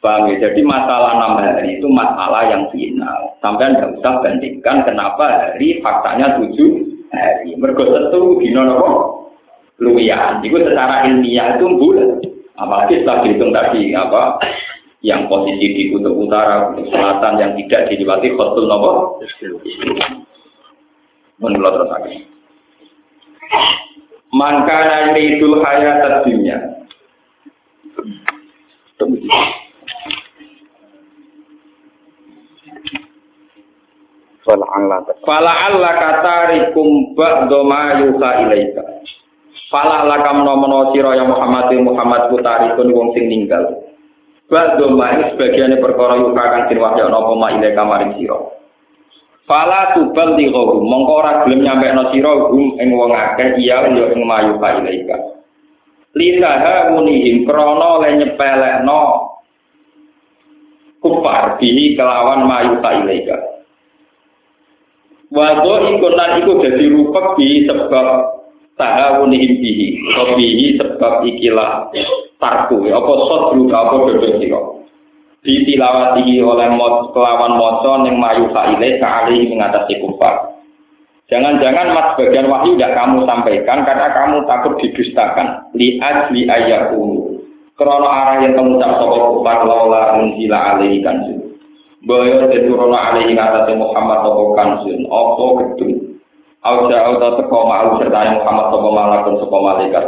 Bang, ya, jadi masalah enam hari itu masalah yang final. Sampai anda usah bandingkan kenapa hari faktanya tujuh hari. Mergo tentu dino apa? Luwian. Itu secara ilmiah itu bulan. Apalagi setelah dihitung tadi apa yang posisi di kutub utara, kutub selatan yang tidak dilewati khotul nopo. Menurut terus lagi. Maka nanti itu hayat dunia. Fala Allah kata rikum ba'do ma yuha ilaika. Fala lakam nomono sira ya Muhammad Muhammad putari kun wong sing ninggal. Ba'do ma'i sebagian perkara yuka kang den wahya napa ma ile kamaring sira. Fala tubal di gharu mongko ora gelem nyampe no sira gum ing wong akeh iya yo ing mayu ka ilaika. Lisaha munihim krana le nyepelekno kufar bihi kelawan mayu ka ilaika. Wado iku lan iku dadi rupek bi sebab tahawunihim bihi bihi sebab ikilah tarku apa sot juga apa dodo siro ditilawati oleh mot, kelawan moco yang mayu faile kali mengatasi kufar jangan-jangan mas bagian wahyu tidak kamu sampaikan karena kamu takut didustakan. Lihat li ayat unu krono arah yang kamu tak sopo kufar lola unzila alaihi kansun Boyo teturono alaihi ngatasi Muhammad toko kansun opo gedung? Auja auta teko ma'al serta Muhammad sapa malakun sapa malaikat.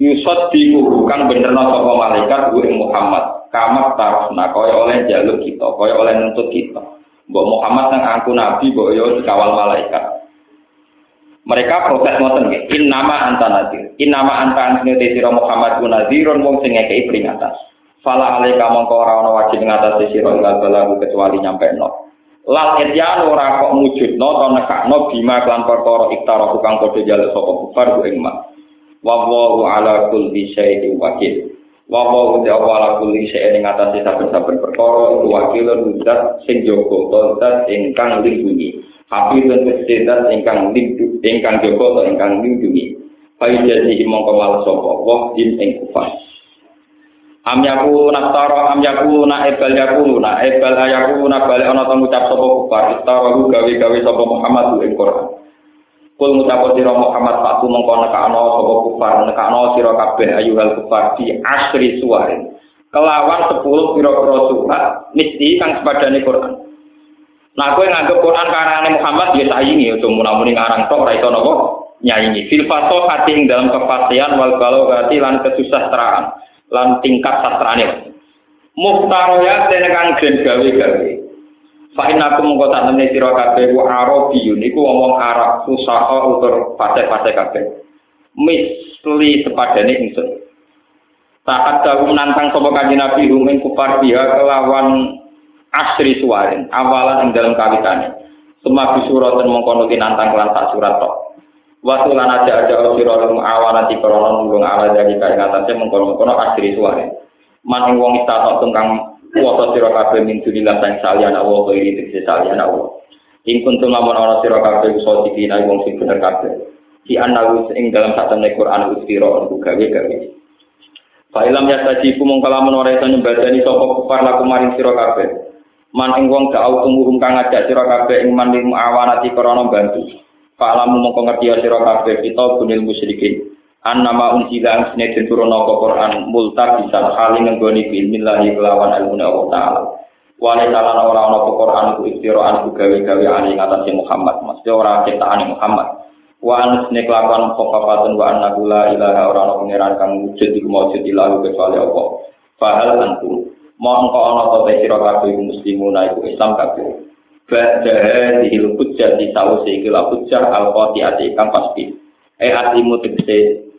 Yusot diku kan bener sapa malaikat gue Muhammad. Kamat tarafna kaya oleh jaluk kita, kaya oleh nuntut kita. Mbok Muhammad nang aku nabi mbok yo dikawal malaikat. Mereka protes ngoten nggih. In nama anta nadir. In nama anta anjene sira Muhammad ku nadirun wong sing ngekeki peringatan. Fala alaika mongko ora ana wajib ngatasi sira balagu kecuali nyampe no. Lal etyan ora kok mujudno to nekakno bima klan perkara iktara kang padha jaluk sapa kufar ku ing wallahu ala kulli syai'in wakil. Wa wallahu ta'ala ala kulli syai'in ing atase saben-saben perkara iku wakil zat sing jaga zat ingkang lindungi. Hafi lan ingkang lindungi ingkang jaga to ingkang lindungi. Fa jadi mongko malah sapa wa ing kufar. Am yaku naftara am yaku na ebal yaku na ebal ayaku na balik ana to ngucap sapa kufar istarahu gawe-gawe sapa Muhammad ing Quran. Kul ngucap sira Muhammad patu mengko nekakno sapa kufar nekakno sira kabeh ayuhal kufar di asri suwarin. Kelawan 10 pira-pira surat mesti kang sepadane Quran. Nah, kowe nganggep Quran karane Muhammad ya saingi cuma muni ngarang tok ora iso napa nyaingi. Fil fasahati dalam kepastian wal balaghati lan kesusastraan. lan tingkat sastrane. Muhtaroya kang gen gawe-gawe. Fa inna kum mongko tak temne sira kabeh wa arabiyun iku wong Arab fusaha utur pate-pate kabeh. Misli sepadane ingsun. Saat dawu nantang sapa kanjeng Nabi rumeng kufar dia kelawan asri suwarin awalan ing dalam kawitane. Semua bisurat dan mengkono nantang kelan tak surat tok. Waktu lan aja aja sira lum awana di korona nulung ala jadi kaya ngatasé mengkono-mengkono asri suare. Man wong istata tungkang kuwasa sira kabeh min dunilah sang salian Allah wa iri tegese salian Allah. Ing kuntum lamun ana sira kabeh usaha dikina wong sing bener kabeh. Di anawu ing dalam satemene Quran ustira untuk gawe-gawe. Fa ilam ya tajibu mung kalamun ora iso nyembadani sapa kufar laku maring sira kabeh. Man ing wong gak tumuhum kang ngajak sira kabeh ing man ing awanati korona bantu. Fa'lamu mongko ngerti ya sira kabeh kita bunil musyrikin. an nama unsila ang sini dan turun nopo Quran multa bisa kali menggoni bin milahi kelawan almuna Allah Taala. Wali salah orang nopo Quran ku istiro an ku gawi gawi ani atas Muhammad mas dia orang kita ani Muhammad. Wa an sini kelakuan kopa wa an nagula ilaha orang nopo ngiran kang wujud di kemajud ilahu kecuali Allah. Fahal antu Mongko ana ono to kabeh siro kafe muslimu naiku Islam kafe. Bajah di jadi tahu la lakukan al-qati atikam pasti. Eh atimu tegese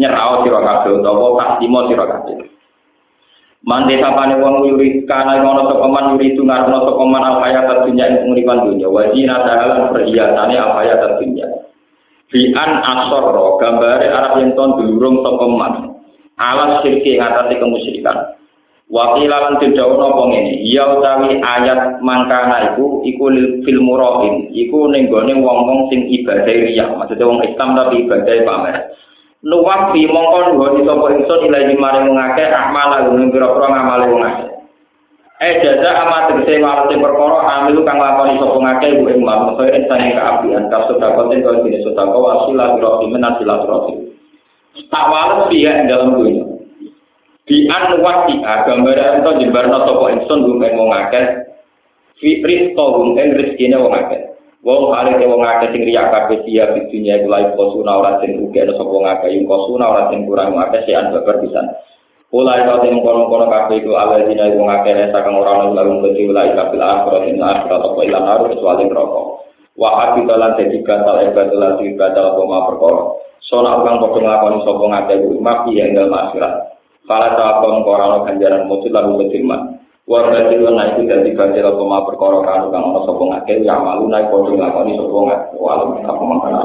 nyerau sira kabeh utawa kasimo sira kabeh. Mande sapane wong yuri kana ngono sapa man yuri tungarno sapa man al hayat dunya ing penguripan dunya wa dina dahalan perhiasane al hayat dunya. Fi an asarra gambare yen ton dulurung sapa man. Alas sirki ngatasi kemusyrikan. Wakila lan tidak ono apa ngene. Ya utawi ayat mangkana iku iku fil murahin. Iku ning wong-wong sing ibadah riya. Maksudnya wong Islam tapi ibadah pamer. Nuwak fi mongko nuwun sapa ingsun ilahi maring wong akeh amal lan pira-pira ngamale wong akeh. Eh jaza amat tegese walase perkara amil kang lakoni sapa ngakeh ing manusa kaya insane kaapian kasut dakoten kaya dene sedekah wasilah rohimin asilah rohim. Tak wales piye dalam dunia. di an wasi gambar ento jembarno sapa ingsun ing wong akeh to gum ing rezekine wong akeh wong kare wong akeh sing riya kabeh dia di dunia iku lae kosuna ora sing ugi ana sapa wong akeh ing kosuna ora sing kurang akeh sing an babar pisan Ulai kau temu kono-kono kafe itu ala dina ibu ngake nesa kang orang lalu lalu beti ulai lah akhirat ini akhirat apa ilan haru kecuali rokok. Wahab itu lan jadi batal ebat lan jadi batal koma perkara. Sona ukang podo nglakoni sapa ngake bu mafi yang dalam akhirat. Kala sawakon korano ganjaran mujud lalu ketirman. Warga itu naik itu dari ganjar apa ma perkara kanu kang ono sapa ngake ya malu naik padha nglakoni sapa ngake walau apa mangkana.